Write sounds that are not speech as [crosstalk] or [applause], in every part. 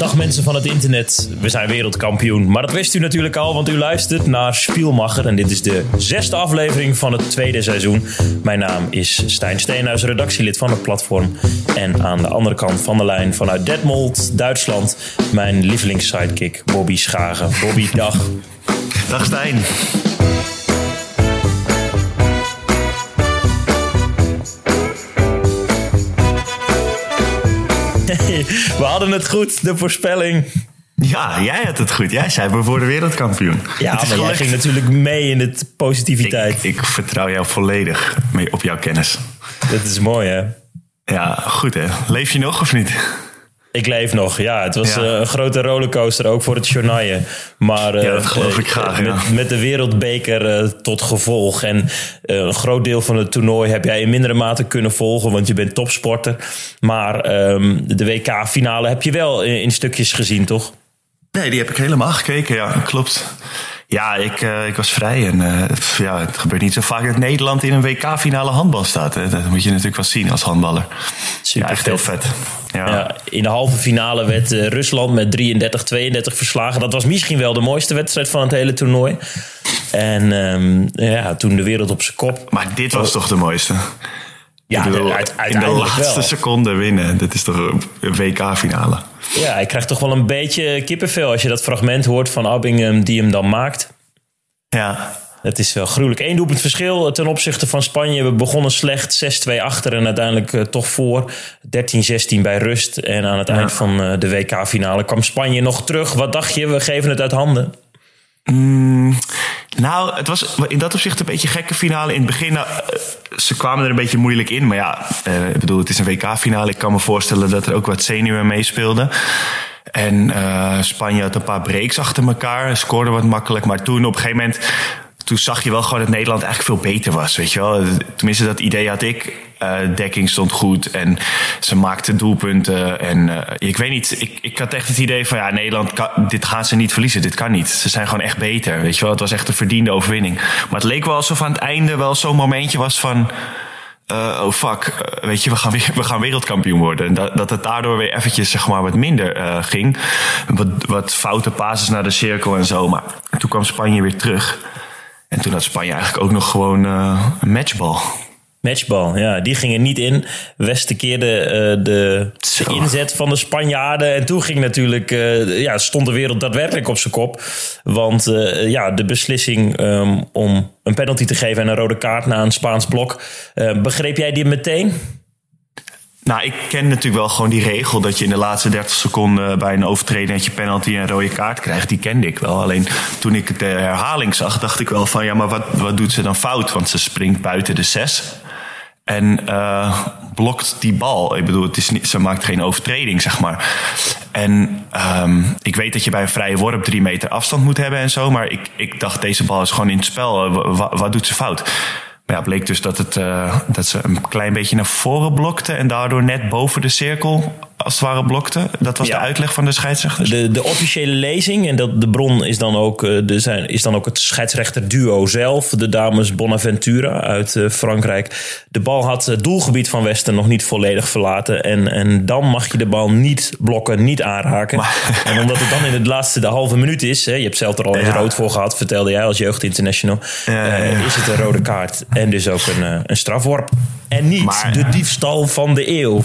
Dag mensen van het internet, we zijn wereldkampioen. Maar dat wist u natuurlijk al, want u luistert naar Spielmacher. En dit is de zesde aflevering van het tweede seizoen. Mijn naam is Stijn Steenhuis, redactielid van het platform. En aan de andere kant van de lijn vanuit Detmold, Duitsland... mijn lievelingssidekick Bobby Schagen. Bobby, dag. Dag Stijn. We hadden het goed, de voorspelling. Ja, jij had het goed. Jij zei we worden wereldkampioen. Ja, maar jij ging natuurlijk mee in de positiviteit. Ik, ik vertrouw jou volledig mee op jouw kennis. Dat is mooi, hè? Ja, goed hè. Leef je nog of niet? Ik leef nog, ja. Het was eh, een grote rollercoaster, ook voor het journaille. Maar ja, dat geloof ik uh, graag, met, ja. met, de wereldbeker uh, tot gevolg. En een groot deel van het toernooi heb jij in mindere mate kunnen volgen, want je bent topsporter. Maar um, de WK-finale heb je wel in, in, stukjes gezien, toch? Nee, die heb ik helemaal gekeken, ja, klopt. Ja, ik, uh, ik was vrij en uh, ja, het gebeurt niet zo vaak dat Nederland in een WK-finale handbal staat. Hè. Dat moet je natuurlijk wel zien als handballer. Super ja, echt heel vet. Ja. ja. in de halve finale werd uh, Rusland met 33-32 verslagen. Dat was misschien wel de mooiste wedstrijd van het hele toernooi. En um, ja, toen de wereld op zijn kop. Maar dit was toch de mooiste? Ja, bedoel, de, uit, in de laatste wel. seconde winnen. Dit is toch een WK-finale? Ja, ik krijg toch wel een beetje kippenvel als je dat fragment hoort van Abingham die hem dan maakt. Ja. Het is wel gruwelijk. Eén doelpunt verschil ten opzichte van Spanje. We begonnen slecht 6-2 achter en uiteindelijk uh, toch voor. 13-16 bij rust. En aan het ja. eind van uh, de WK-finale kwam Spanje nog terug. Wat dacht je? We geven het uit handen. Mm, nou, het was in dat opzicht een beetje een gekke finale. In het begin, nou, ze kwamen er een beetje moeilijk in. Maar ja, uh, ik bedoel, het is een WK-finale. Ik kan me voorstellen dat er ook wat zenuwen meespeelden. En uh, Spanje had een paar breaks achter elkaar. Scoorde wat makkelijk. Maar toen op een gegeven moment toen zag je wel gewoon dat Nederland eigenlijk veel beter was. Weet je wel? Tenminste, dat idee had ik. Uh, dekking stond goed en ze maakten doelpunten. En uh, ik weet niet, ik, ik had echt het idee van ja, Nederland, dit gaan ze niet verliezen. Dit kan niet. Ze zijn gewoon echt beter. Weet je wel? Het was echt een verdiende overwinning. Maar het leek wel alsof aan het einde wel zo'n momentje was van. Uh, oh fuck, weet je, we gaan, weer, we gaan wereldkampioen worden. En dat, dat het daardoor weer eventjes zeg maar, wat minder ging. Wat, wat foute passes naar de cirkel en zo. Maar toen kwam Spanje weer terug. En toen had Spanje eigenlijk ook nog gewoon uh, een matchbal. Matchbal, ja. Die gingen niet in. Westen keerde uh, de, de, inzet van de Spanjaarden. En toen ging natuurlijk, uh, ja, stond de wereld daadwerkelijk op zijn kop. Want uh, ja, de beslissing um, om een penalty te geven en een rode kaart na een Spaans blok. begreep jij die meteen? Nou, ik ken natuurlijk wel gewoon die regel dat je in de laatste 30 seconden bij een overtreding dat je penalty en rode kaart krijgt. Die kende ik wel. Alleen toen ik de herhaling zag, dacht ik wel van ja, maar wat, wat doet ze dan fout? Want ze springt buiten de zes en uh, blokt die bal. Ik bedoel, het is niet, ze maakt geen overtreding, zeg maar. En um, ik weet dat je bij een vrije worp drie meter afstand moet hebben en zo. Maar ik, ik dacht, deze bal is gewoon in het spel. Wat doet ze fout? Maar ja, bleek dus dat, het, uh, dat ze een klein beetje naar voren blokte en daardoor net boven de cirkel als het ware blokte. Dat was ja. de uitleg van de scheidsrechters. De, de officiële lezing, en dat, de bron is dan, ook, de zijn, is dan ook het scheidsrechterduo zelf. De dames Bonaventura uit uh, Frankrijk. De bal had het doelgebied van Westen nog niet volledig verlaten. En, en dan mag je de bal niet blokken, niet aanraken. Maar, en omdat het dan in het laatste de halve minuut is. Hè, je hebt zelf er al eens ja. rood voor gehad, vertelde jij als jeugd international. Ja, uh, is het een rode kaart en dus ook een, een strafworp. En niet maar, de diefstal van de eeuw.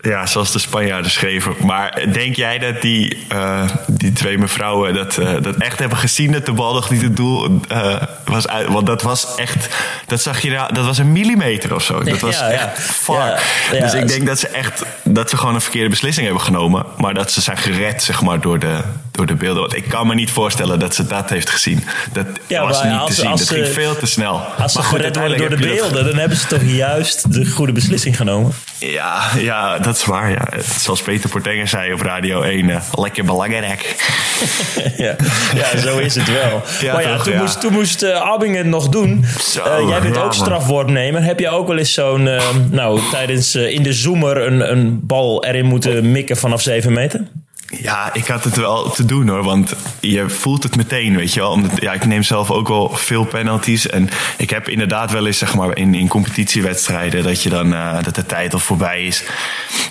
Ja, zoals de Spanjaarden schreven. Maar denk jij dat die, uh, die twee mevrouwen dat, uh, dat echt hebben gezien dat de bal nog niet het doel uh, was uit? Want dat was echt, dat zag je, dat was een millimeter of zo. Dat was ja, echt ja. far. Ja, dus ik denk dat ze echt, dat ze gewoon een verkeerde beslissing hebben genomen. Maar dat ze zijn gered, zeg maar, door de, door de beelden. Want ik kan me niet voorstellen dat ze dat heeft gezien. Dat was niet als, te zien. Als dat ze, ging veel te snel. Als ze maar goed, gered worden door de beelden, dan hebben ze toch juist de goede beslissing genomen. Ja, ja, dat is waar. Ja. Zoals Peter Portenger zei op Radio 1, uh, lekker belangrijk. [laughs] ja, ja, zo is het wel. [laughs] Ja, maar ja, toch, toen, ja. Moest, toen moest uh, het nog doen. Zo, uh, jij bent ook man. strafworpnemer. Heb je ook wel eens zo'n, nou, tijdens in de zoomer een, een bal erin moeten mikken vanaf 7 meter? Ja, ik had het wel te doen hoor. Want je voelt het meteen, weet je wel. Omdat, ja, ik neem zelf ook wel veel penalties. En ik heb inderdaad wel eens, zeg maar, in, in competitiewedstrijden... Dat, je dan, uh, dat de tijd al voorbij is.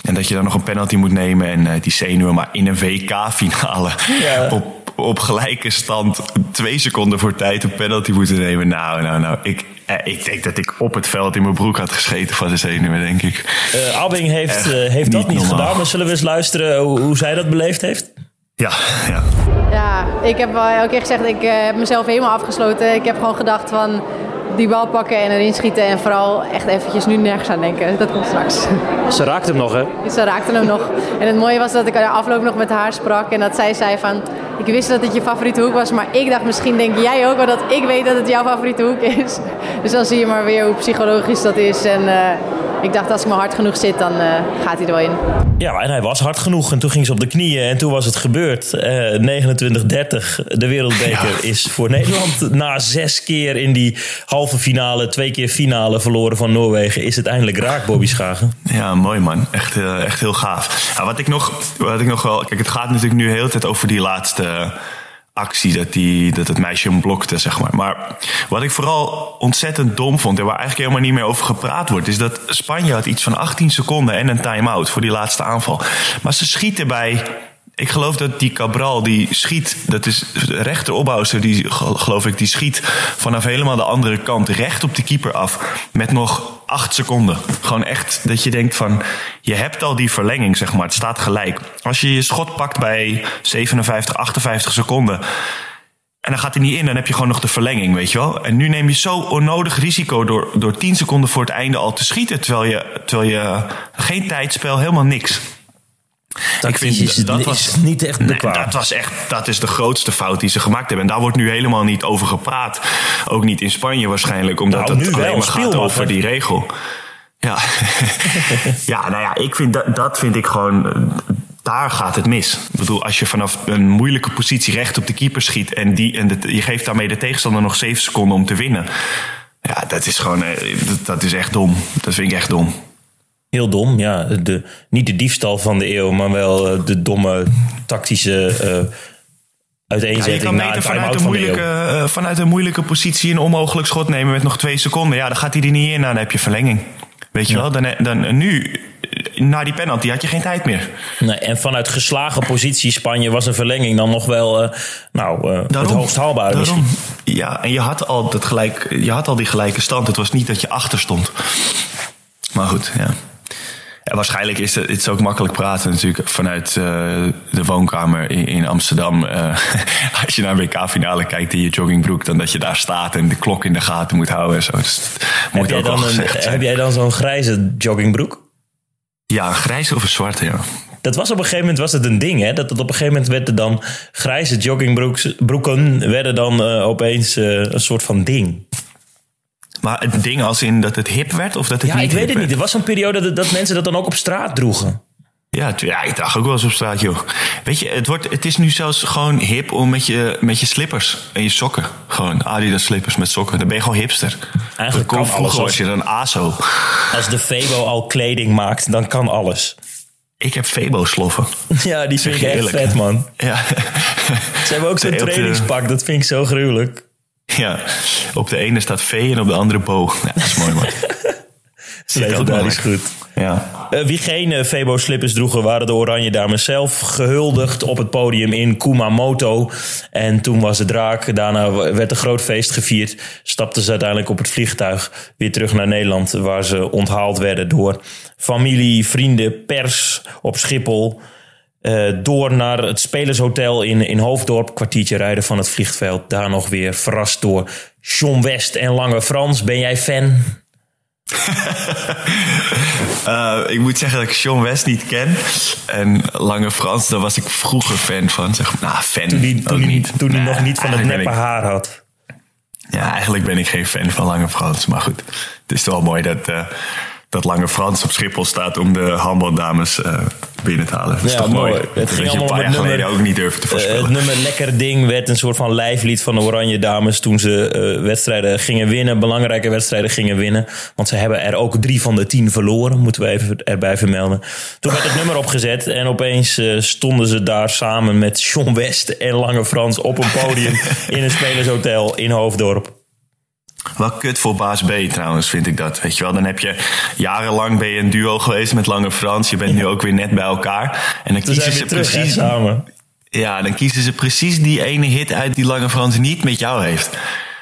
En dat je dan nog een penalty moet nemen. En uh, die zenuwen. Maar in een WK-finale ja. op, op gelijke stand... twee seconden voor tijd een penalty moeten nemen. Nou, nou, nou. Ik, ik denk dat ik op het veld in mijn broek had gescheten van de zenuwen, denk ik. Uh, Abbing heeft, uh, heeft dat niet, gedaan. Maar zullen we eens luisteren hoe, hoe, zij dat beleefd heeft? Ja, ja. Ja, ik heb wel elke keer gezegd, ik uh, heb mezelf helemaal afgesloten. Ik heb gewoon gedacht van die bal pakken en erin schieten. En vooral echt eventjes nu nergens aan denken. Dat komt straks. Ze raakte hem nog, hè? Ze raakte hem nog. En het mooie was dat ik de afloop nog met haar sprak. En dat zij zei van... Ik wist dat het je favoriete hoek was, maar ik dacht misschien denk jij ook wel dat ik weet dat het jouw favoriete hoek is. [laughs] Dus dan zie je maar weer hoe psychologisch dat is. En uh, ik dacht als ik maar hard genoeg zit, dan uh, gaat hij er wel in. Ja, en hij was hard genoeg. En toen ging ze op de knieën en toen was het gebeurd. Uh, 29-30, de wereldbeker ja. is voor Nederland. Na zes keer in die halve finale, twee keer finale verloren van Noorwegen, is het eindelijk raak, Bobby Schagen. Ja, mooi man. Echt, uh, echt heel gaaf. Ja, wat, ik nog, wat ik nog wel... Kijk, het gaat natuurlijk nu heel de tijd over die laatste actie dat, die, dat het meisje hem blokte, zeg maar. Maar wat ik vooral ontzettend dom vond en waar eigenlijk helemaal niet meer over gepraat wordt, is dat Spanje had iets van 18 seconden en een time-out voor die laatste aanval. Maar ze schieten bij ik geloof dat die Cabral, die schiet, dat is rechteropbouwster, die geloof ik, die schiet vanaf helemaal de andere kant recht op de keeper af. Met nog acht seconden. Gewoon echt dat je denkt van, je hebt al die verlenging, zeg maar. Het staat gelijk. Als je je schot pakt bij 57, 58 seconden. En dan gaat hij niet in, dan heb je gewoon nog de verlenging, weet je wel. En nu neem je zo onnodig risico door, door 10 seconden voor het einde al te schieten. Terwijl je, terwijl je geen tijdspel, helemaal niks. Dat ik vind is, dat was niet echt bekwaam. Nee, dat was echt, dat is de grootste fout die ze gemaakt hebben. En daar wordt nu helemaal niet over gepraat. Ook niet in Spanje waarschijnlijk, omdat nou, het alleen maar gaat over die regel. Ja. [laughs] ja, nou ja, ik vind dat, dat vind ik gewoon. Daar gaat het mis. Ik bedoel, als je vanaf een moeilijke positie recht op de keeper schiet en, die, en de, je geeft daarmee de tegenstander nog 7 seconden om te winnen. Ja, dat is gewoon. Eh, dat, dat is echt dom. Dat vind ik echt dom. Heel dom, ja. De, niet de diefstal van de eeuw, maar wel uh, de domme tactische uh, uiteenzetting ja, na vanuit een, moeilijke, uh, vanuit een moeilijke positie een onmogelijk schot nemen met nog twee seconden. Ja, dan gaat hij er niet in, dan heb je verlenging. Weet je ja. wel, dan, dan, nu, na die penalty had je geen tijd meer. Nee, en vanuit geslagen positie Spanje was een verlenging dan nog wel uh, nou, uh, daarom, het hoogst haalbaar. Daarom. Ja, en je had, al dat gelijk, je had al die gelijke stand. Het was niet dat je achter stond. Maar goed, ja. Ja, waarschijnlijk is het, het is ook makkelijk praten natuurlijk vanuit uh, de woonkamer in, in Amsterdam. Uh, [laughs] als je naar een WK-finale kijkt in je joggingbroek, dan dat je daar staat en de klok in de gaten moet houden en zo. Dus heb, jij dan een, heb jij dan zo'n grijze joggingbroek? Ja, een grijze of een zwarte, ja. Dat was op een gegeven moment was het een ding, hè? Dat op een gegeven moment werden dan grijze joggingbroeken werden dan uh, opeens een soort van ding. Maar het ding als in dat het hip werd of dat het ja, niet ik weet het werd? niet. Er was een periode dat, dat mensen dat dan ook op straat droegen. Ja, ja, ik draag ook wel eens op straat, joh. Weet je, het, wordt, het is nu zelfs gewoon hip om met je, met je slippers en je sokken. Gewoon Adidas slippers met sokken. Dan ben je gewoon hipster. Eigenlijk kan alles. Als je dan ASO. Als de Febo al kleding maakt, dan kan alles. Ik heb Febo-sloffen. [laughs] Ja, die vind ik echt vet, man. Ja. Ze hebben ook zo'n trainingspak, dat vind ik zo gruwelijk. Ja, op de ene staat V en op de andere Bo. Ja, dat is mooi man. [laughs] Legendarisch goed. Ja. Uh, wie geen uh, Febo slippers droegen, waren de Oranje Dames zelf gehuldigd op het podium in Kumamoto. En toen was het draak. Daarna werd een groot feest gevierd. Stapten ze uiteindelijk op het vliegtuig weer terug naar Nederland, waar ze onthaald werden door familie, vrienden, pers op Schiphol. Uh, door naar het Spelershotel in, in Hoofddorp. Kwartiertje rijden van het vliegveld. Daar nog weer verrast door John West en Lange Frans. Ben jij fan? uh, [laughs] ik moet zeggen dat ik John West niet ken. En Lange Frans, daar was ik vroeger fan van. Zeg, nou, fan toen hij, toen niet. Toen hij nog niet van het neppe ik, haar had. Ja, eigenlijk ben ik geen fan van Lange Frans. Maar goed, het is wel mooi dat... Uh, dat Lange Frans op Schiphol staat om de handbaldames uh, binnen te halen. Dat is Ja, toch mooi. mooi. Het Dat je een allemaal paar jaar geleden nummer- ook niet te Eh, voorspellen. het nummer Lekker Ding werd een soort van lijflied van de Oranje Dames toen ze eh, wedstrijden gingen winnen, belangrijke wedstrijden gingen winnen. Want ze hebben er ook drie van de tien verloren, moeten we even erbij vermelden. Toen werd het nummer opgezet en opeens eh, stonden ze daar samen met John West en Lange Frans op een podium [laughs] in een spelershotel in Hoofddorp. Wel kut voor baas B trouwens, vind ik dat. Weet je wel, dan heb je jarenlang ben je een duo geweest met Lange Frans. Je bent nu ook weer net bij elkaar. En dan Toen kiezen ze hè, precies. samen. Ja, dan kiezen ze precies die ene hit uit die Lange Frans niet met jou heeft.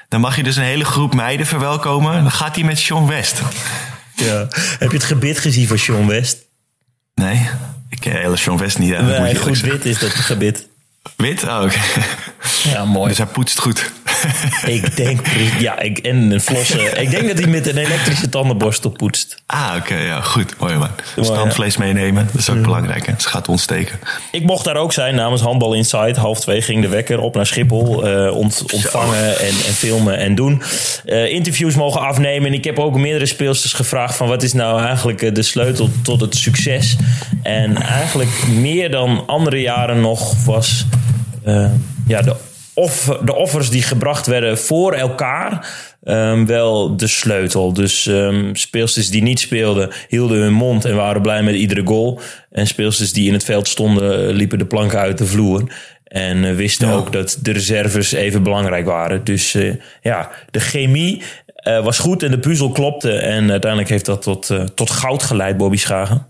Dan mag je dus een hele groep meiden verwelkomen. Dan gaat hij met Sean West. Ja. Heb je het gebit gezien van John West? Nee, ik ken hele Sean West niet. hè, Nee, goed wit is dat gebit. Wit? Oh, oké. Ja, mooi. Dus hij poetst goed. [laughs] Ik denk, ja, ik, en een flossen. Ik denk dat hij met een elektrische tandenborstel poetst. Ah, oké, ja, goed. Mooi man. Standvlees meenemen, dat is ook belangrijk. Hè? Ze gaat ontsteken. Ik mocht daar ook zijn namens Handbal Inside. Half twee ging de wekker op naar Schiphol. eh, ont- ontvangen en, en filmen en doen. Eh, interviews mogen afnemen. En ik heb ook meerdere speelsters gevraagd van wat is nou eigenlijk eh, de sleutel tot het succes. En eigenlijk meer dan andere jaren nog was ja, de, offer, de offers die gebracht werden voor elkaar ehm, wel de sleutel. Dus ehm, speelsters die niet speelden hielden hun mond en waren blij met iedere goal. En speelsters die in het veld stonden liepen de planken uit de vloer. En eh, wisten Ja. ook dat de reserves even belangrijk waren. Dus eh, ja, de chemie eh, was goed en de puzzel klopte. En uiteindelijk heeft dat tot, tot goud geleid, Bobby Schagen.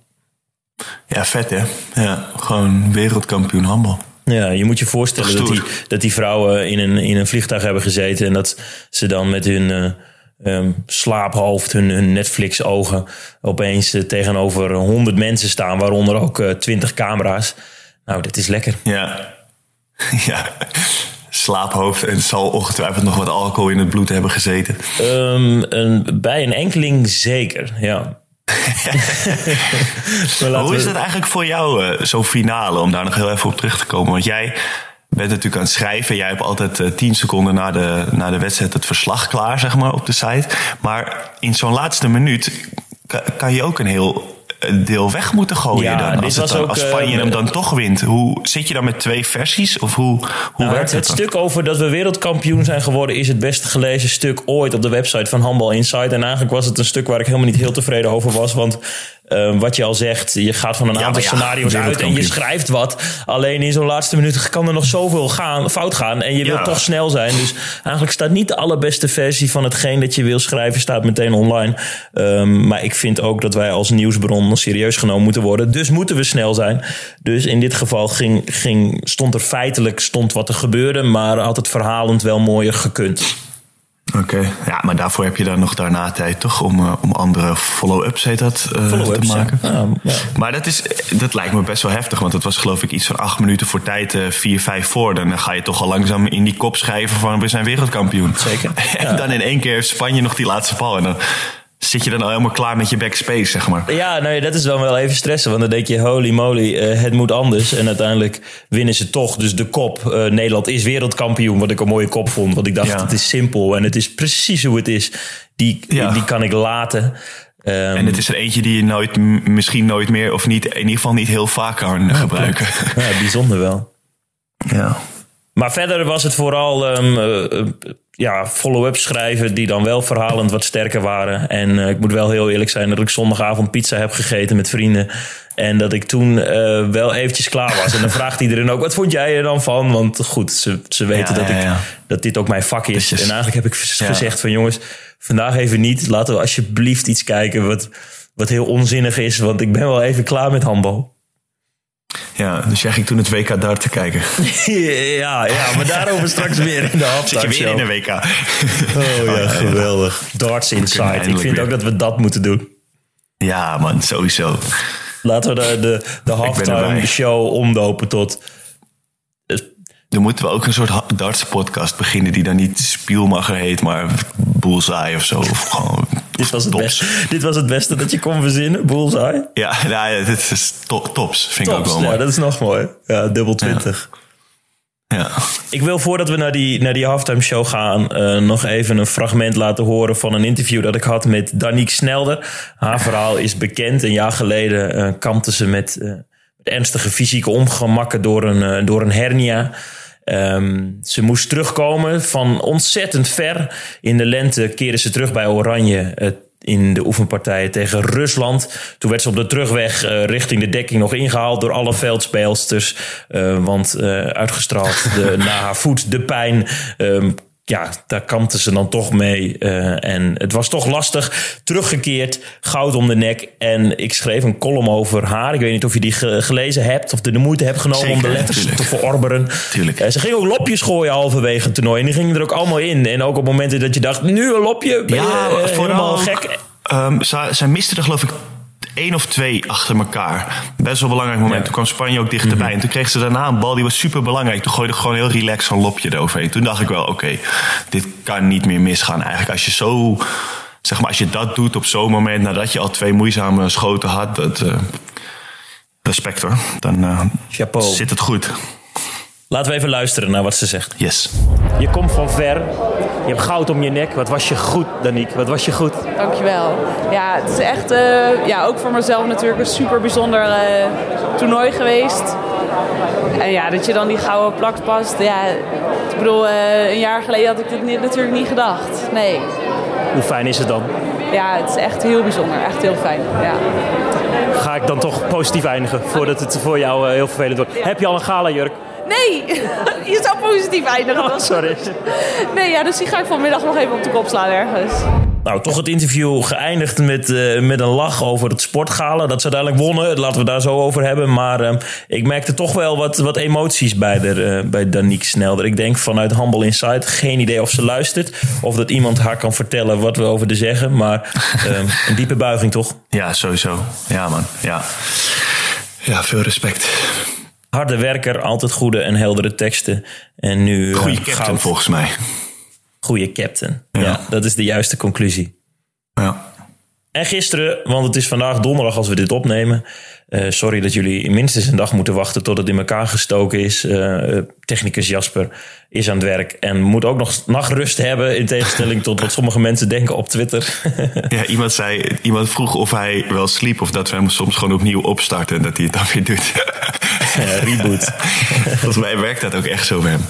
Ja, vet hè? Ja, gewoon wereldkampioen handbal. Ja, je moet je voorstellen dat die, dat die vrouwen in een, in een vliegtuig hebben gezeten. En dat ze dan met hun eh, ehm, slaaphoofd, hun, hun Netflix-ogen. opeens eh, tegenover honderd mensen staan, waaronder ook eh, twintig camera's. Nou, dat is lekker. Ja. [laughs] ja. Slaaphoofd en zal ongetwijfeld nog wat alcohol in het bloed hebben gezeten. Ehm, een, bij een enkeling zeker, ja. [laughs] Hoe is dat eigenlijk voor jou, eh, zo'n finale, om daar nog heel even op terug te komen? Want jij bent natuurlijk aan het schrijven. Jij hebt altijd eh, tien seconden na de, na de wedstrijd het verslag klaar, zeg maar, op de site. Maar in zo'n laatste minuut kan, je ook een heel deel weg moeten gooien Ja, dan. Als, dan, ook, als Spanje eh, hem dan toch wint. Hoe, zit je dan met twee versies? Of hoe, hoe Nou, werkt het, het het dan? stuk over dat we wereldkampioen zijn geworden is het best gelezen stuk ooit op de website van Handbal Insight. En eigenlijk was het een stuk waar ik helemaal niet heel tevreden over was. Want eh, wat je al zegt, je gaat van een Ja, aantal ja, scenario's uit en je schrijft wat. Alleen in zo'n laatste minuut kan er nog zoveel gaan, fout gaan. En je Ja. wilt toch snel zijn. Dus eigenlijk staat niet de allerbeste versie van hetgeen dat je wil schrijven, staat meteen online. Ehm, maar ik vind ook dat wij als nieuwsbron serieus genomen moeten worden. Dus moeten we snel zijn. Dus in dit geval ging, ging, stond er feitelijk stond wat er gebeurde, maar had het verhalend wel mooier gekund. Oké, ja, maar daarvoor heb je dan nog daarna tijd toch om, eh, om andere follow-ups heet dat, eh, te ja. maken. Ja, ja. Maar dat, is, dat lijkt me best wel heftig, want het was geloof ik iets van acht minuten voor tijd, eh, vier, vijf voor. Dan ga je toch al langzaam in die kop schrijven van we zijn wereldkampioen. Zeker, [laughs] En ja. dan in één keer heeft Spanje nog die laatste bal. En dan zit je dan al helemaal klaar met je backspace, zeg maar. Ja, nou ja, dat is dan wel even stressen. Want dan denk je, holy moly, eh, het moet anders. En uiteindelijk winnen ze toch. Dus de kop, eh, Nederland is wereldkampioen. Wat ik een mooie kop vond. Want ik dacht, Ja. het is simpel. En het is precies hoe het is. Die, Ja. die kan ik laten. Ehm, En het is er eentje die je nooit, misschien nooit meer, of niet, in ieder geval niet heel vaak kan gebruiken. ja, bijzonder wel. Ja. Maar verder was het vooral ehm, eh, eh, ja, follow-up schrijven die dan wel verhalend wat sterker waren. En eh, ik moet wel heel eerlijk zijn dat ik zondagavond pizza heb gegeten met vrienden. En dat ik toen eh, wel eventjes klaar was. En dan vraagt iedereen ook, wat vond jij er dan van? Want goed, ze, ze weten Ja, dat, ja, ik, ja. dat dit ook mijn vak is. En eigenlijk heb ik gezegd van jongens, vandaag even niet. Laten we alsjeblieft iets kijken wat, wat heel onzinnig is. Want ik ben wel even klaar met handbal. Ja, dus jij ging toen het WK daar te kijken. [laughs] ja, ja, maar daarover straks weer in de Zit je halftime weer show. in een WK? Oh [laughs] ja, geweldig. Darts Inside. Ik vind weer. ook dat we dat moeten doen. Ja, man, sowieso. Laten we de, de, de halftime show omdopen tot... Dan moeten we ook een soort darts podcast beginnen die dan niet Spielmacher heet, maar Bullseye of zo. Of gewoon Dit was, het tops. beste, dit was het beste dat je kon verzinnen, Bullseye. Ja, nou ja, dit is to- tops. Vind ik ook Tops, wel mooi. ja, dat is nog mooi. Ja, dubbel 20. Ja. Ik wil voordat we naar die, naar die halftime show gaan, uh, nog even een fragment laten horen van een interview dat ik had met Danique Snelder. Haar verhaal is bekend. Een jaar geleden uh, kampte ze met, uh, met ernstige fysieke ongemakken door een, door een hernia. Um, ze moest terugkomen van ontzettend ver. In de lente keerde ze terug bij Oranje in de oefenpartijen tegen Rusland. Toen werd ze op de terugweg uh, richting de dekking nog ingehaald door alle veldspeelsters. Uh, want uh, uitgestraald de, [laughs] na haar voet de pijn. Um, ja, daar kampte ze dan toch mee. Uh, en het was toch lastig. Teruggekeerd, goud om de nek. En ik schreef een column over haar. Ik weet niet of je die ge gelezen hebt of de, de moeite hebt genomen Zeker, om de letters tuurlijk. te verorberen. Tuurlijk. Uh, ze ging ook lopjes gooien halverwege het toernooi. En die gingen er ook allemaal in. En ook op momenten dat je dacht, nu een lopje, ben je Ja, uh, vooral helemaal ook, gek. Um, zij, zij miste er geloof ik één of twee achter elkaar. Best wel een belangrijk moment. Ja. Toen kwam Spanje ook dichterbij. Mhm. En toen kreeg ze daarna een bal die was super belangrijk. Toen gooide ik gewoon heel relaxed zo'n lopje eroverheen. Toen dacht ik wel, oké, dit kan niet meer misgaan. Eigenlijk als je zo, zeg maar, als je dat doet op zo'n moment nadat je al twee moeizame schoten had, dat, uh, respect hoor. Dan uh, Chapeau. zit het goed. Laten we even luisteren naar wat ze zegt. Yes. Je komt van ver. Je hebt goud om je nek. Wat was je goed, Danique? Wat was je goed? Dankjewel. Ja, het is echt, uh, ja, ook voor mezelf natuurlijk een super bijzonder uh, toernooi geweest. En ja, dat je dan die gouden plak past. Ja, ik bedoel, uh, een jaar geleden had ik dit niet, natuurlijk niet gedacht. Nee. Hoe fijn is het dan? Ja, het is echt heel bijzonder. Echt heel fijn. Ja. Ga ik dan toch positief eindigen voordat het voor jou heel vervelend wordt? Heb je al een gala jurk? Nee, [laughs] je zou positief eindigen. Oh, sorry. Nee, ja, dus die ga ik vanmiddag nog even op de kop slaan ergens. Nou, toch het interview geëindigd met, uh, met een lach over het sportgala. Dat ze uiteindelijk wonnen, laten we daar zo over hebben. Maar uh, ik merkte toch wel wat, wat emoties bij, de, uh, bij Danique Snelder. Ik denk vanuit Humble Insight, geen idee of ze luistert. Of dat iemand haar kan vertellen wat we over de zeggen. Maar een diepe buiging toch? Ja, sowieso. Ja man, ja. Ja, veel respect. Harde werker, altijd goede en heldere teksten. En nu. Goeie captain goud. volgens mij. Goeie captain. Ja. ja. dat is de juiste conclusie. Ja. En gisteren, want het is vandaag donderdag als we dit opnemen. Uh, sorry dat jullie minstens een dag moeten wachten tot het in elkaar gestoken is. Uh, technicus Jasper is aan het werk en moet ook nog nachtrust hebben. In tegenstelling tot wat sommige mensen denken op Twitter. [laughs] ja, iemand, zei, iemand vroeg of hij wel sliep of dat we hem soms gewoon opnieuw opstarten en dat hij het dan weer doet. Reboot. [laughs] Volgens mij werkt dat ook echt zo bij hem.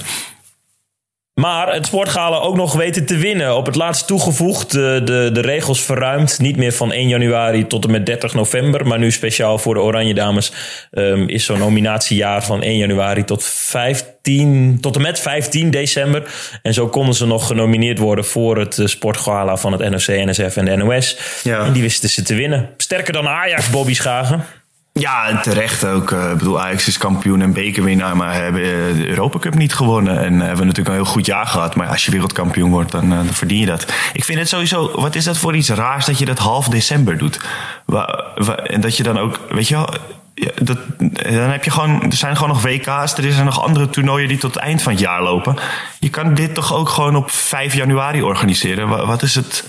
Maar het sportgala ook nog weten te winnen. Op het laatst toegevoegd, de, de, de regels verruimd. Niet meer van 1 januari tot en met 30 november. Maar nu speciaal voor de Oranje Dames um, is zo'n nominatiejaar van 1 januari tot 15, tot en met 15 december. En zo konden ze nog genomineerd worden voor het sportgala van het NOC, NSF en de NOS. Ja. En die wisten ze te winnen. Sterker dan Ajax, Bobby Schagen. Ja, terecht ook. Ik uh, bedoel, Ajax is kampioen en bekerwinnaar, maar hebben uh, de Europa Cup niet gewonnen. En uh, hebben natuurlijk een heel goed jaar gehad. Maar als je wereldkampioen wordt, dan, dan, verdien je dat. Ik vind het sowieso, wat is dat voor iets raars dat je dat half december doet? En dat je dan ook, weet je wel, dan heb je gewoon, er zijn gewoon nog WK's, er zijn nog andere toernooien die tot het eind van het jaar lopen. Je kan dit toch ook gewoon op 5 januari organiseren? Wat is het?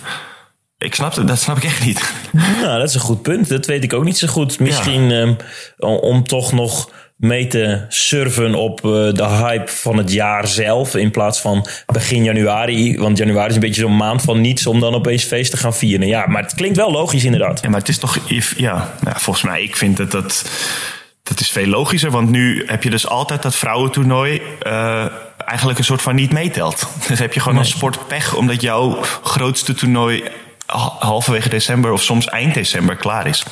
Ik snap het, dat snap ik echt niet. [laughs] Nou, dat is een goed punt. Dat weet ik ook niet zo goed. Misschien ja. um, om toch nog mee te surfen op uh, de hype van het jaar zelf. In plaats van begin januari. Want januari is een beetje zo'n maand van niets om dan opeens feest te gaan vieren. Ja, maar het klinkt wel logisch inderdaad. Ja, maar het is toch, ja, nou, volgens mij, ik vind dat dat. Dat is veel logischer, want nu heb je dus altijd dat vrouwentoernooi uh, eigenlijk een soort van niet meetelt. [laughs] Dus heb je gewoon nee. een sportpech, omdat jouw grootste toernooi halverwege december of soms eind december klaar is.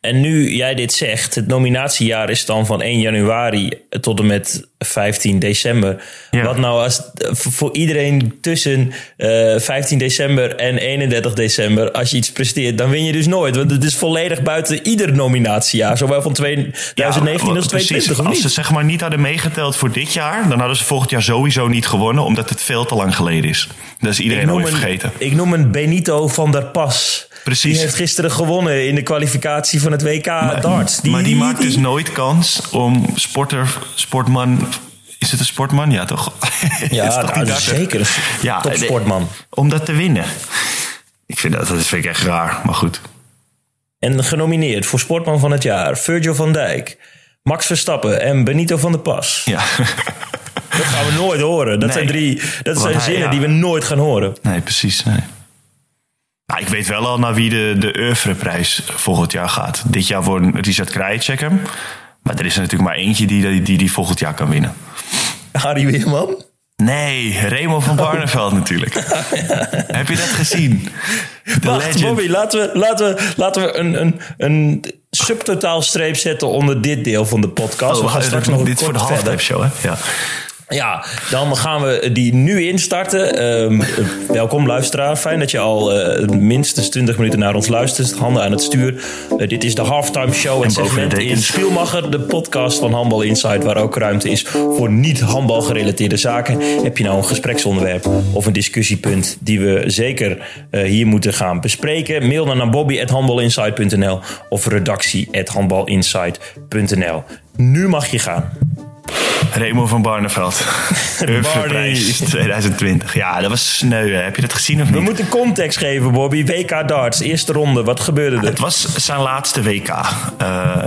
En nu jij dit zegt, het nominatiejaar is dan van 1 januari tot en met 15 december. Ja. Wat nou als voor iedereen tussen uh, 15 december en 31 december, als je iets presteert, dan win je dus nooit. Want het is volledig buiten ieder nominatiejaar, zowel van 2019 ja, als 2020. Als ze zeg maar niet hadden meegeteld voor dit jaar, dan hadden ze volgend jaar sowieso niet gewonnen, omdat het veel te lang geleden is. Dat is iedereen ooit vergeten. Ik noem een Benito van der Pas. Precies. Die heeft gisteren gewonnen in de kwalificatie van het WK maar, darts. Die, maar die, die maakt die... dus nooit kans om sporter, sportman. Is het een sportman? Ja, toch? [laughs] Ja, toch nou, zeker. Ja, topsportman. Om dat te winnen. Ik vind dat, dat vind ik echt raar, maar goed. En genomineerd voor sportman van het jaar: Virgil van Dijk, Max Verstappen en Benito van der Pas. Ja. [laughs] Dat gaan we nooit horen. Dat Nee. zijn drie, dat zijn zinnen ja. die we nooit gaan horen. Nee, precies. Nee. Nou, ik weet wel al naar wie de, de Oeuvreprijs volgend jaar gaat. Dit jaar voor Richard Krajicek hem. Maar er is er natuurlijk maar eentje die die, die, volgend jaar kan winnen. Harry Weerman? Nee, Remo van Barneveld natuurlijk. [laughs] Heb je dat gezien? De Wacht, legend. Bobby, laten we, laten we, laten we een, een, een subtotaalstreep zetten onder dit deel van de podcast. Oh, we gaan straks nog dit voor de halftime show, hè? Ja. Ja, dan gaan we die nu instarten. Ehm, eh, welkom luisteraar. Fijn dat je al eh, minstens 20 minuten naar ons luistert. Handen aan het stuur. Eh, dit is de halftime show. Het segment in. Spielmacher, de podcast van Handbal Insight, waar ook ruimte is voor niet handbal gerelateerde zaken. Heb je nou een gespreksonderwerp of een discussiepunt die we zeker eh, hier moeten gaan bespreken? Mail dan naar bobby@handbalinsight.nl of redactie@handbalinsight.nl. Nu mag je gaan. Remo van Barneveld. [laughs] Oeuvreprijs 2020. Ja, dat was sneu. Heb je dat gezien of We niet? moeten context geven, Bobby. WK darts, eerste ronde. Wat gebeurde er? Het was zijn laatste WK. Eh,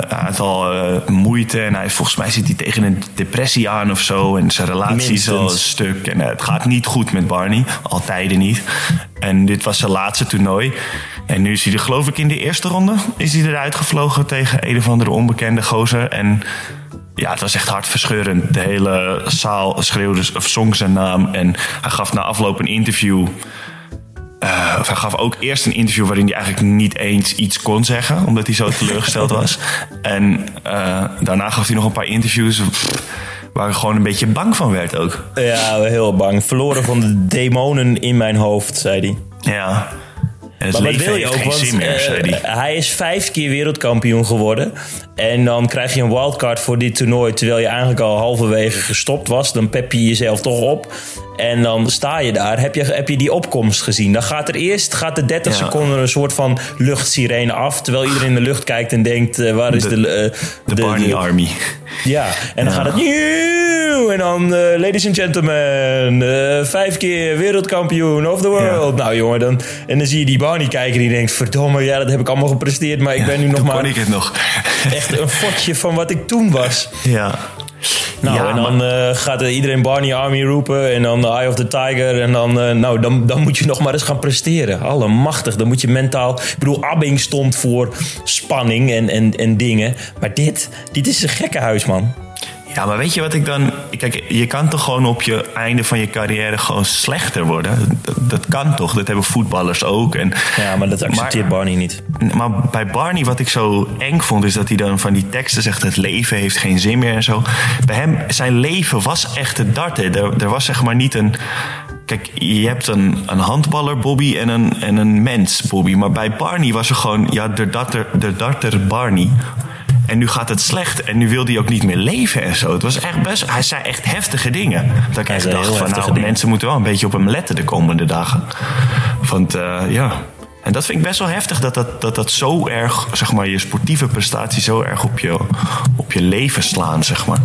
hij had al eh, moeite en hij, volgens mij zit hij tegen een depressie aan of zo. En zijn relatie is al een stuk. En eh, het gaat niet goed met Barney. Altijd niet. En dit was zijn laatste toernooi. En nu is hij er geloof ik in de eerste ronde. Is hij eruit gevlogen tegen een of andere onbekende gozer. En ja, het was echt hartverscheurend. De hele zaal schreeuwde of zong zijn naam. En hij gaf na afloop een interview. Eh, of hij gaf ook eerst een interview waarin hij eigenlijk niet eens iets kon zeggen, omdat hij zo teleurgesteld was. [laughs] En eh, daarna gaf hij nog een paar interviews waar ik gewoon een beetje bang van werd ook. Ja, heel bang. Verloren van de demonen in mijn hoofd, zei hij. Ja. En het Maar wat wil je ook? Want meer, eh, zei hij. hij is vijf keer wereldkampioen geworden. En dan krijg je een wildcard voor dit toernooi... terwijl je eigenlijk al halverwege gestopt was. Dan pep je jezelf toch op. En dan sta je daar. Heb je, heb je die opkomst gezien? Dan gaat er eerst gaat de 30 Ja. seconden een soort van luchtsirene af... terwijl iedereen in de lucht kijkt en denkt... eh, waar is de... De- eh, De Barney Army. Ja, en dan gaat het... En dan, ladies and gentlemen, vijf keer wereldkampioen of the world. Nou jongen, dan, en dan zie je die Barney kijken die denkt... verdomme, ja, dat heb ik allemaal gepresteerd... maar ik ben nu nog maar ik het nog. [laughs] echt een fotje van wat ik toen was. Ja. Nou, Ja, en dan eh, gaat er iedereen Barney Army roepen... en dan Eye of the Tiger... en dan, eh, nou, dan, dan moet je nog maar eens gaan presteren. Allemachtig, dan moet je mentaal... Ik bedoel, Abbing stond voor spanning en, en, en dingen... maar dit, dit is een gekkenhuis, man. Ja, maar weet je wat ik dan... Kijk, je kan toch gewoon op je einde van je carrière gewoon slechter worden? Dat, dat kan toch? Dat hebben voetballers ook. En, Ja, maar dat accepteert Maar- Barney niet. Maar bij Barney, wat ik zo eng vond, is dat hij dan van die teksten zegt: het leven heeft geen zin meer en zo. Bij hem, zijn leven was echt het darten. Er, er was zeg maar niet een. Kijk, je hebt een, een handballer Bobby en een, en een mens Bobby. Maar bij Barney was er gewoon, ja, de darter, de darter Barney. En nu gaat het slecht en nu wil hij ook niet meer leven en zo. Het was echt best, hij zei echt heftige dingen. Dat ik echt dacht van, nou, dingen. mensen moeten wel een beetje op hem letten de komende dagen. Want eh, ja, en dat vind ik best wel heftig dat dat, dat dat zo erg, zeg maar, je sportieve prestatie zo erg op je, op je leven slaan, zeg maar.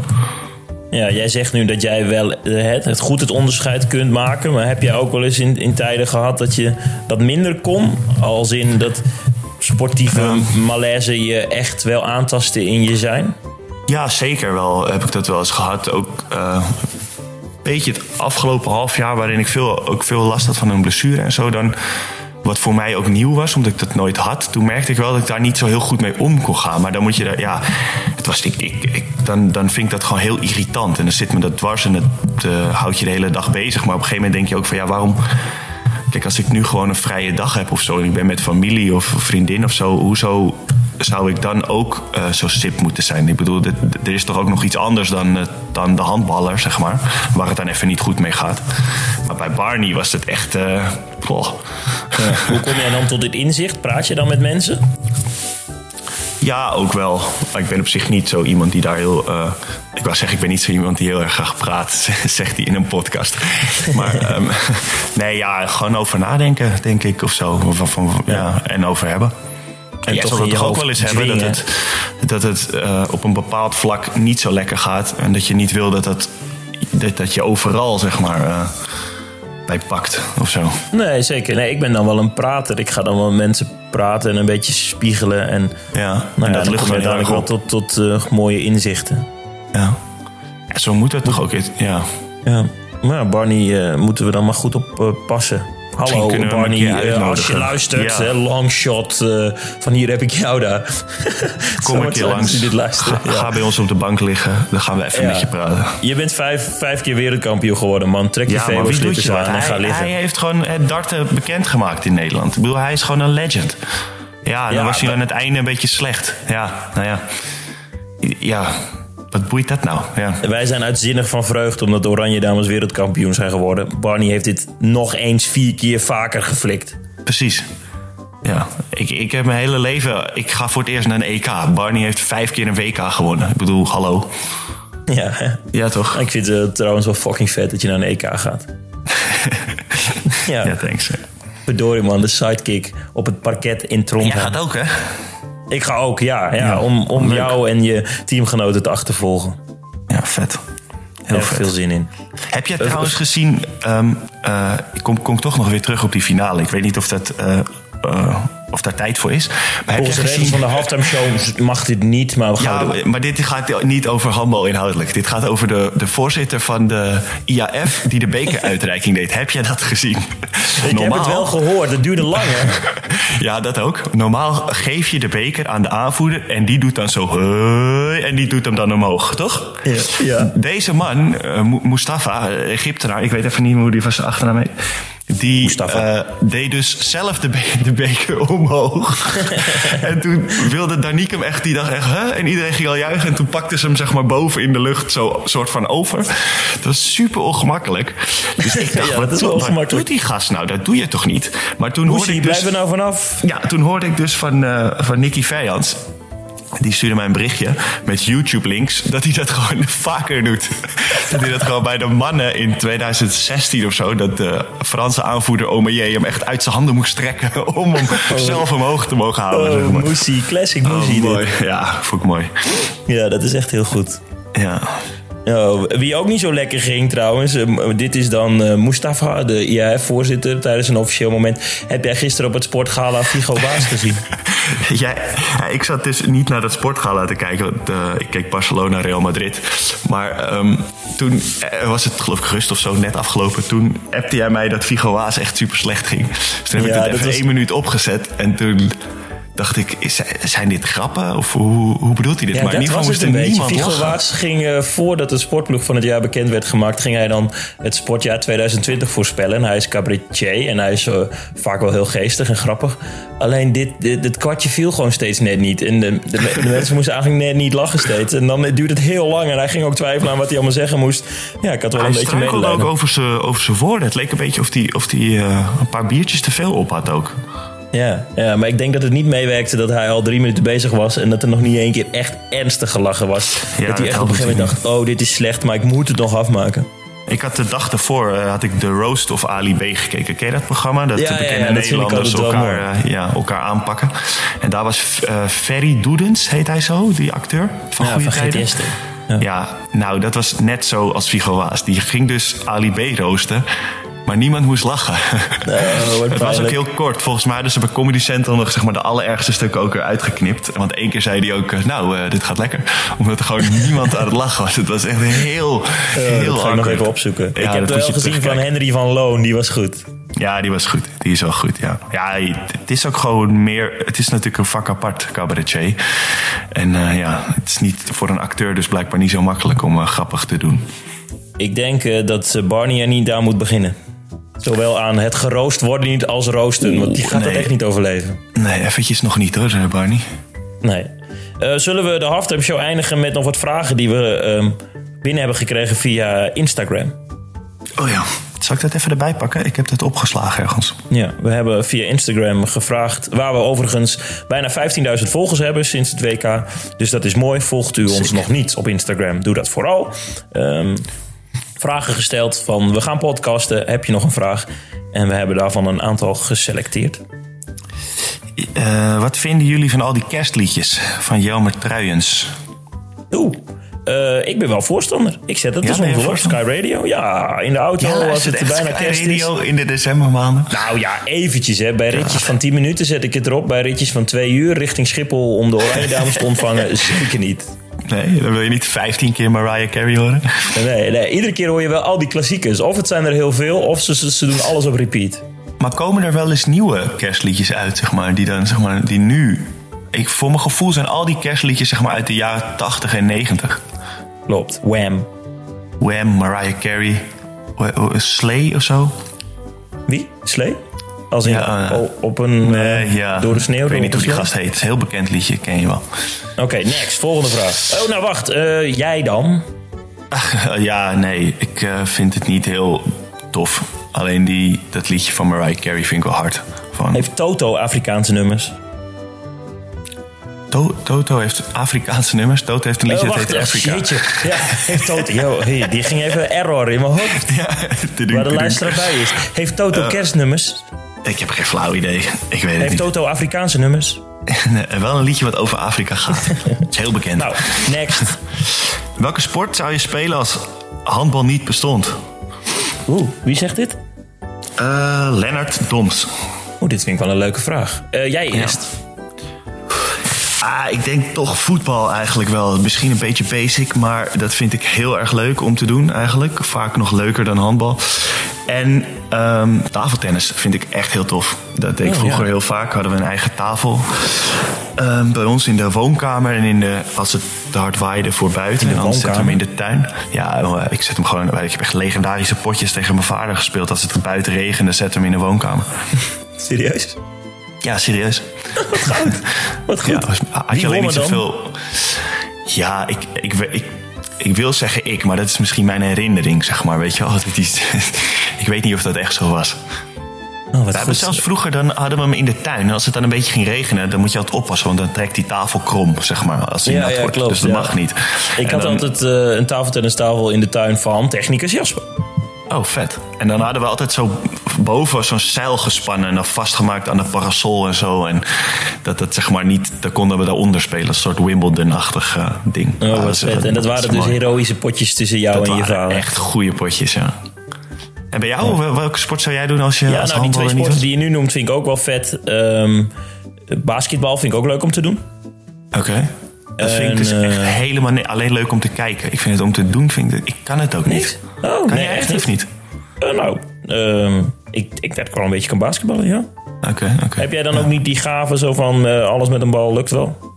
Ja, jij zegt nu dat jij wel eh, het, het goed het onderscheid kunt maken. Maar heb jij ook wel eens in, in tijden gehad dat je dat minder kon? Als in dat sportieve malaise je echt wel aantasten in je zijn? Ja, zeker wel heb ik dat wel eens gehad. Ook eh, een beetje het afgelopen half jaar waarin ik veel, ook veel last had van een blessure en zo. Dan, wat voor mij ook nieuw was, omdat ik dat nooit had. Toen merkte ik wel dat ik daar niet zo heel goed mee om kon gaan. Maar dan moet je daar, ja, het was, ik, ik, ik, dan, dan vind ik dat gewoon heel irritant. En dan zit me dat dwars en het eh, houdt je de hele dag bezig. Maar op een gegeven moment denk je ook van ja, waarom. Kijk, als ik nu gewoon een vrije dag heb of zo, en ik ben met familie of vriendin of zo, hoezo zou ik dan ook eh, zo sip moeten zijn? Ik bedoel, er is toch ook nog iets anders dan, eh, dan de handballer, zeg maar, waar het dan even niet goed mee gaat. Maar bij Barney was het echt. goh. Hoe kom jij dan tot dit inzicht? Praat je dan met mensen? Ja, ook wel. Maar ik ben op zich niet zo iemand die daar heel. eh, ik wou zeggen, ik ben niet zo iemand die heel erg graag praat, [laughs] zegt hij in een podcast. Maar [laughs] ehm, [laughs] nee, ja, gewoon over nadenken, denk ik, of zo. Van, van, ja, en over hebben. En jij toch zal het ook wel eens hebben dat het, dat het eh, op een bepaald vlak niet zo lekker gaat. En dat je niet wil dat, dat, dat, dat je overal, zeg maar, eh, bij pakt of zo. Nee, zeker. Nee, ik ben dan wel een prater. Ik ga dan wel mensen praten en een beetje spiegelen. En, Ja, nou en ja, dat dan lucht kom je wel uiteindelijk tot, tot eh, mooie inzichten. Ja. ja, zo moet het toch ook. Ja. Ja, maar Barney eh, moeten we dan maar goed op eh, passen. Hallo kunnen Barney, eh, als je luistert, Ja. hè, longshot uh, van hier heb ik jou daar. [laughs] Kom een het keer langs. dit. Ga, Ja. ga bij ons op de bank liggen. Dan gaan we even Ja. met je praten. Je bent vijf, vijf keer wereldkampioen geworden, man. Trek je Ja, maar aan en ga Hij, liggen. hij heeft gewoon het darten bekendgemaakt in Nederland. Ik bedoel, hij is gewoon een legend. Ja, dan was hij maar- aan het einde een beetje slecht. Ja, nou ja. Ja, wat boeit dat nou? Ja. Wij zijn uitzinnig van vreugde omdat de Oranje Dames wereldkampioen zijn geworden. Barney heeft dit nog eens vier keer vaker geflikt. Precies. Ja, ik, ik heb mijn hele leven... Ik ga voor het eerst naar een EK. Barney heeft vijf keer een WK gewonnen. Ik bedoel, hallo. Ja, hè. Ja, toch? ik vind het trouwens wel fucking vet dat je naar een EK gaat. [laughs] ja, Ja, thanks. verdorie man, de sidekick op het parket in Jij Trondheim. gaat ook, hè? Ik ga ook, ja, ja, Ja, om, om leuk. jou en je teamgenoten te achtervolgen. Ja, vet. Heel vet. veel zin in. Heb je trouwens gezien... eh, ik kom, kom toch nog weer terug op die finale. Ik weet niet of, dat, eh, eh, of daar tijd voor is. Maar heb Volgens je de regels van de halftime show mag dit niet, maar we gaan Ja, maar- dit gaat niet over handbal inhoudelijk. Dit gaat over de, de voorzitter van de IAF die de bekeruitreiking [laughs] deed. Heb jij dat gezien? Ik heb het wel gehoord, het duurde lang hè. [laughs] Ja, dat ook. Normaal geef je de beker aan de aanvoerder en die doet dan zo... En die doet hem dan omhoog, toch? Ja, ja. Deze man, eh, Mu- Mustafa, eh, Egyptenaar, ik weet even niet meer hoe die van zijn achternaam heet. Die eh, deed dus zelf de, be- de beker [laughs] omhoog. [laughs] en toen wilde Danique hem echt, die dacht echt, hè? En iedereen ging al juichen. En toen pakte ze hem zeg maar boven in de lucht zo soort van over. Dat was super ongemakkelijk. Dus ik [laughs] dacht, Ja, wat, doet die gast nou? Dat doe je toch niet? Maar toen hoorde Moesie, ik dus... blijf er nou vanaf. Ja, toen hoorde ik dus van, eh van Nicky Vijans. Die stuurde mij een berichtje met YouTube-links dat hij dat gewoon [laughs] vaker doet. dat hij dat gewoon bij de mannen in 2016 of zo, dat de Franse aanvoerder Omeyer hem echt uit zijn handen moest trekken [laughs] om hem zelf omhoog te mogen halen. zeg Oh, maar. Moesie, classic Oh, Moesie mooi. Ja, vond ik mooi. Ja, dat is echt heel goed. Ja. Oh, wie ook niet zo lekker ging trouwens, eh, dit is dan eh, Mustafa, de IAF-voorzitter, tijdens een officieel moment. Heb jij gisteren op het sportgala Figo Baas gezien? [laughs] [laughs] Ja, ik zat dus niet naar dat sportgala te kijken. Want, eh, ik keek Barcelona, Real Madrid. Maar ehm, toen eh, was het geloof ik gerust of zo, net afgelopen. Toen appte jij mij dat Figo Waas echt super slecht ging. Dus toen heb Ja, ik dat even was- één minuut opgezet. En toen dacht ik, is, zijn dit grappen? Of hoe, hoe bedoelt hij dit? Ja, maar in ieder geval moest er niemand. Waas ging eh, voordat de sportploeg van het jaar bekend werd gemaakt, ging hij dan het sportjaar 2020 voorspellen. En hij is cabaretier en hij is eh, vaak wel heel geestig en grappig. Alleen dit, dit, dit kwartje viel gewoon steeds net niet. En de, de, de [laughs] mensen moesten eigenlijk net niet lachen steeds. En dan duurde het heel lang en hij ging ook twijfelen aan wat hij allemaal zeggen moest. Ja, ik had wel Hij een beetje ook medelijden. over zijn over zijn woorden. Het leek een beetje of hij of die, eh, een paar biertjes te veel op had ook. Ja, ja, maar ik denk dat het niet meewerkte dat hij al drie minuten bezig was en dat er nog niet één keer echt ernstig gelachen was. Ja, dat hij echt op een gegeven moment dacht, oh dit is slecht, maar ik moet het nog afmaken. Ik had de dag daarvoor eh, had ik The Roast of Ali B gekeken. Ken je dat programma? Dat Ja, de bekende ja, dat Nederlanders elkaar, eh, ja, elkaar aanpakken. En daar was eh Ferry Doedens, heet hij zo, die acteur van Ja, Goede van Tijden. Ja. Ja. nou dat was net zo als Vigo Waas. Die ging dus Ali B roosten. Maar niemand moest lachen. [laughs] wordt het was ook heel kort. Volgens mij hadden ze bij Comedy Central nog zeg maar, de allerergste stukken ook eruit geknipt. Want één keer zei hij ook, eh, nou, eh, dit gaat lekker. Omdat er gewoon [laughs] niemand aan het lachen was. Het was echt heel, heel dat ga ik nog even opzoeken. Ja, ik heb het wel gezien van. Henry van Loon, die was goed. Ja, die was goed. Die is wel goed, ja. Ja, het is ook gewoon meer... Het is natuurlijk een vak apart, cabaretier. En eh, ja, het is niet voor een acteur dus blijkbaar niet zo makkelijk om grappig te doen. Ik denk eh, dat Barney er niet aan moet beginnen. Zowel aan het geroost worden niet als roosten, want die gaat dat nee. echt niet overleven. Nee, eventjes nog niet hoor, Barney. Nee. Eh, zullen we de halftime show eindigen met nog wat vragen die we ehm, binnen hebben gekregen via Instagram? Oh ja, zal ik dat even erbij pakken? Ik heb dat opgeslagen ergens. Ja, we hebben via Instagram gevraagd, waar we overigens bijna 15.000 volgers hebben sinds het WK. Dus dat is mooi. Volgt u ons nog niet op Instagram, doe dat vooral. Ehm, vragen gesteld van, we gaan podcasten, heb je nog een vraag? En we hebben daarvan een aantal geselecteerd. Eh, wat vinden jullie van al die kerstliedjes van Jelmer Truijens? Oeh, eh, ik ben wel voorstander. Ik zet het Ja, dus onder voorstander? Sky Radio. Ja, in de auto als luistert het bijna Sky kerst is. Radio in de decembermaanden. Nou ja, eventjes. Hè. Bij ritjes van 10 minuten zet ik het erop. Bij ritjes van 2 uur richting Schiphol om de Oranje Dames te ontvangen, [laughs] zeker niet. Nee, dan wil je niet 15 keer Mariah Carey horen. Nee, nee, iedere keer hoor je wel al die klassiekers. Of het zijn er heel veel, of ze, ze, ze doen alles op repeat. Maar komen er wel eens nieuwe kerstliedjes uit, zeg maar, die dan, zeg maar, die nu... Ik, voor mijn gevoel zijn al die kerstliedjes, zeg maar, uit de jaren 80 en 90. Klopt. Wham. Wham, Mariah Carey, Slay of zo. Wie? Slee? Als in Ja, eh, op een Nee, eh, ja. door de sneeuw. Ik weet niet hoe die gast heet. Heel bekend liedje, ken je wel. Oké, next. Volgende vraag. [laughs] Oh, nou wacht. eh, jij dan? [laughs] ja, nee, ik vind het niet heel tof. Alleen die, dat liedje van Mariah Carey vind ik wel hard. Van, Heeft Toto Afrikaanse nummers? To- Toto heeft Afrikaanse nummers. Toto heeft een liedje Oh, dat wacht, heet Afrika. jeetje. [laughs] Ja, heeft Toto... Yo, hey, die ging even error in mijn hoofd. Ja, Waar de te luisteraar doen. bij is. Heeft Toto kerstnummers? Ik heb geen flauw idee. Ik weet het Heeft niet. Toto Afrikaanse nummers? Nee, wel een liedje wat over Afrika gaat. [laughs] Het is heel bekend. Nou, next. [laughs] Welke sport zou je spelen als handbal niet bestond? Oeh, wie zegt dit? Eh Lennart Doms. Oeh, dit vind ik wel een leuke vraag. Eh, jij eerst. Ah, ik denk toch voetbal eigenlijk wel. Misschien een beetje basic, maar dat vind ik heel erg leuk om te doen eigenlijk. Vaak nog leuker dan handbal. En ehm, tafeltennis vind ik echt heel tof. Dat deed ik Oh, vroeger ja. heel vaak. Hadden we een eigen tafel ehm, bij ons in de woonkamer. En in de, als het te hard waaide voor buiten. In de en zetten we hem in de tuin. Ja, jongen, ik zet hem gewoon... Ik heb echt legendarische potjes tegen mijn vader gespeeld. Als het buiten regende, zet hem in de woonkamer. Serieus? Ja, serieus. [laughs] Wat goed. Ja, was- had Wie je alleen niet dan? zoveel. Ja, ik, ik, ik, ik wil zeggen ik, maar dat is misschien mijn herinnering, zeg maar. Weet je wel? [laughs] Dat is, ik weet niet of dat echt zo was. Oh, We hebben zelfs vroeger, dan hadden we hem in de tuin. En als het dan een beetje ging regenen, dan moet je altijd oppassen. Want dan trekt die tafel krom, zeg maar, als hij Ja, nat ja, wordt. klopt, dus dat ja. mag niet. Ik En had dan- altijd eh, een tafeltennistafel in de tuin van technicus Jasper. Oh, vet. En dan hadden we altijd zo boven zo'n zeil gespannen... en dan vastgemaakt aan de parasol en zo. En dat het zeg maar niet... Dan konden we daaronder spelen. Een soort Wimbledon-achtig eh, ding. Oh, wat eh, vet. En dat waren dus mooi. heroïsche potjes tussen jou Dat en je vader. echt goede potjes, ja. En bij jou, wel- welke sport zou jij doen als je Ja, als nou, die twee sporten die je nu noemt vind ik ook wel vet. Ehm, basketbal vind ik ook leuk om te doen. Oké. Dat vind ik dus echt eh, helemaal niet, alleen leuk om te kijken. Ik vind het om te doen, vind ik, ik kan het ook niet. Oh, kan nee, jij echt echt of niet? Eh, nou, ehm, ik, ik denk wel een beetje kan basketballen, ja. Oké, oké. Heb jij dan ook niet die gave zo van eh, alles met een bal lukt wel?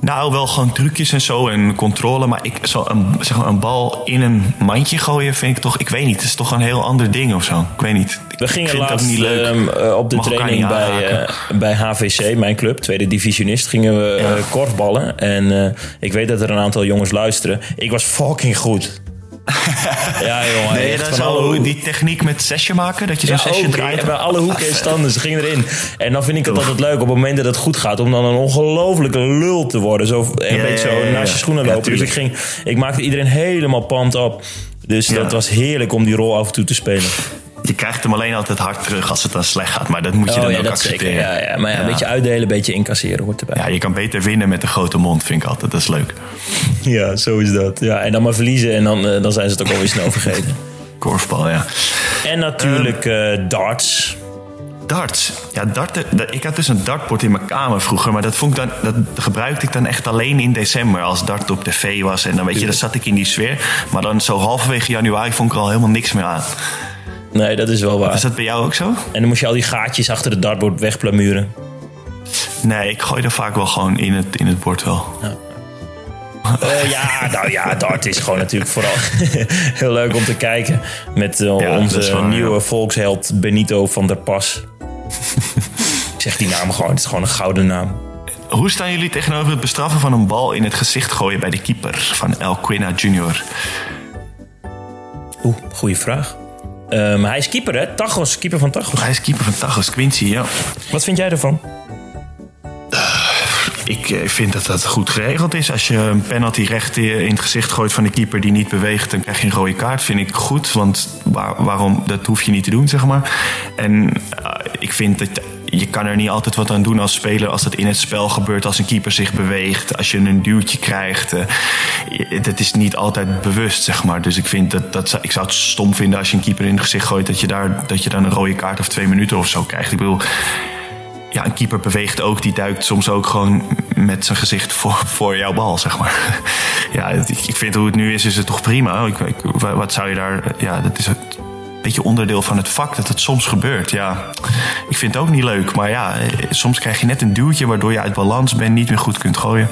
Nou, wel gewoon trucjes en zo en controle. Maar ik, zo een, zeg maar een bal in een mandje gooien vind ik toch... Ik weet niet, het is toch een heel ander ding of zo. Ik weet niet. Ik We gingen vind het ook laatst niet leuk. ehm, eh, op de Mag training bij, eh, bij HVC, mijn club, tweede divisionist, gingen we eh, korfballen. En ik weet dat er een aantal jongens luisteren. Ik was fucking goed. [laughs] ja, jongen. Nee, dat alle hoeken. die techniek met zesje maken, dat je zo'n Ja, ook, draait. bij alle hoeken en standen. Ze gingen erin. En dan vind ik het altijd leuk op het moment dat het goed gaat... om dan een ongelofelijke lul te worden. Zo, een Ja, beetje zo naast je schoenen lopen. dus ik, ging, ik maakte iedereen helemaal pumped op. Dus dat was heerlijk om die rol af en toe te spelen. Je krijgt hem alleen altijd hard terug als het dan slecht gaat. Maar dat moet je Oh dan ja, ook dat zeker. accepteren. Ja, ja. Maar ja, een beetje uitdelen, een beetje incasseren hoort erbij. Ja, je kan beter winnen met een grote mond, vind ik altijd. Dat is leuk. Ja, zo is dat. Ja, en dan maar verliezen en dan, eh, dan zijn ze het ook alweer snel vergeten. [laughs] Korfbal, ja. En natuurlijk eh, darts. Darts. Ja, darten, dat- ik had dus een dartbord in mijn kamer vroeger. Maar dat, vond ik dan, dat gebruikte ik dan echt alleen in december. Als dart op tv was. En dan weet je, dan zat ik in die sfeer. Maar dan zo halverwege januari vond ik er al helemaal niks meer aan. Nee, dat is wel waar. Is dat bij jou ook zo? En dan moest je al die gaatjes achter het dartbord wegplamuren. Nee, ik gooi er vaak wel gewoon in het, in het bord wel. Eh, ja, nou ja, dart is gewoon natuurlijk vooral [laughs] heel leuk om te kijken. Met eh, Ja, onze nieuwe ja. volksheld Benito van der Pas. Ik zeg die naam gewoon, het is gewoon een gouden naam. Hoe staan jullie tegenover het bestraffen van een bal in het gezicht gooien bij de keeper van El Quina Jr.? Oeh, goede vraag. Ehm, hij is keeper, hè? Tachos, keeper van Tachos. Hij is keeper van Tachos, Quincy, ja. Wat vind jij ervan? Ik eh, vind dat dat goed geregeld is. Als je een penalty recht eh, in het gezicht gooit van de keeper die niet beweegt, dan krijg je een rode kaart. Vind ik goed, want waar- waarom, dat hoef je niet te doen, zeg maar. En eh, ik vind dat je kan er niet altijd wat aan doen als speler als dat in het spel gebeurt, als een keeper zich beweegt, als je een duwtje krijgt. eh, dat is niet altijd bewust, zeg maar. Dus ik vind dat, dat ik zou het stom vinden als je een keeper in het gezicht gooit dat je, daar, dat je dan een rode kaart of twee minuten of zo krijgt. Ik bedoel, ja, een keeper beweegt ook. Die duikt soms ook gewoon met zijn gezicht voor, voor jouw bal, zeg maar. [laughs] ja, ik, vind hoe het nu is, is het toch prima. Ik, wat zou je daar... Ja, dat is een beetje onderdeel van het vak dat het soms gebeurt. Ja, ik vind het ook niet leuk. Maar ja, soms krijg je net een duwtje waardoor je uit balans bent, niet meer goed kunt gooien.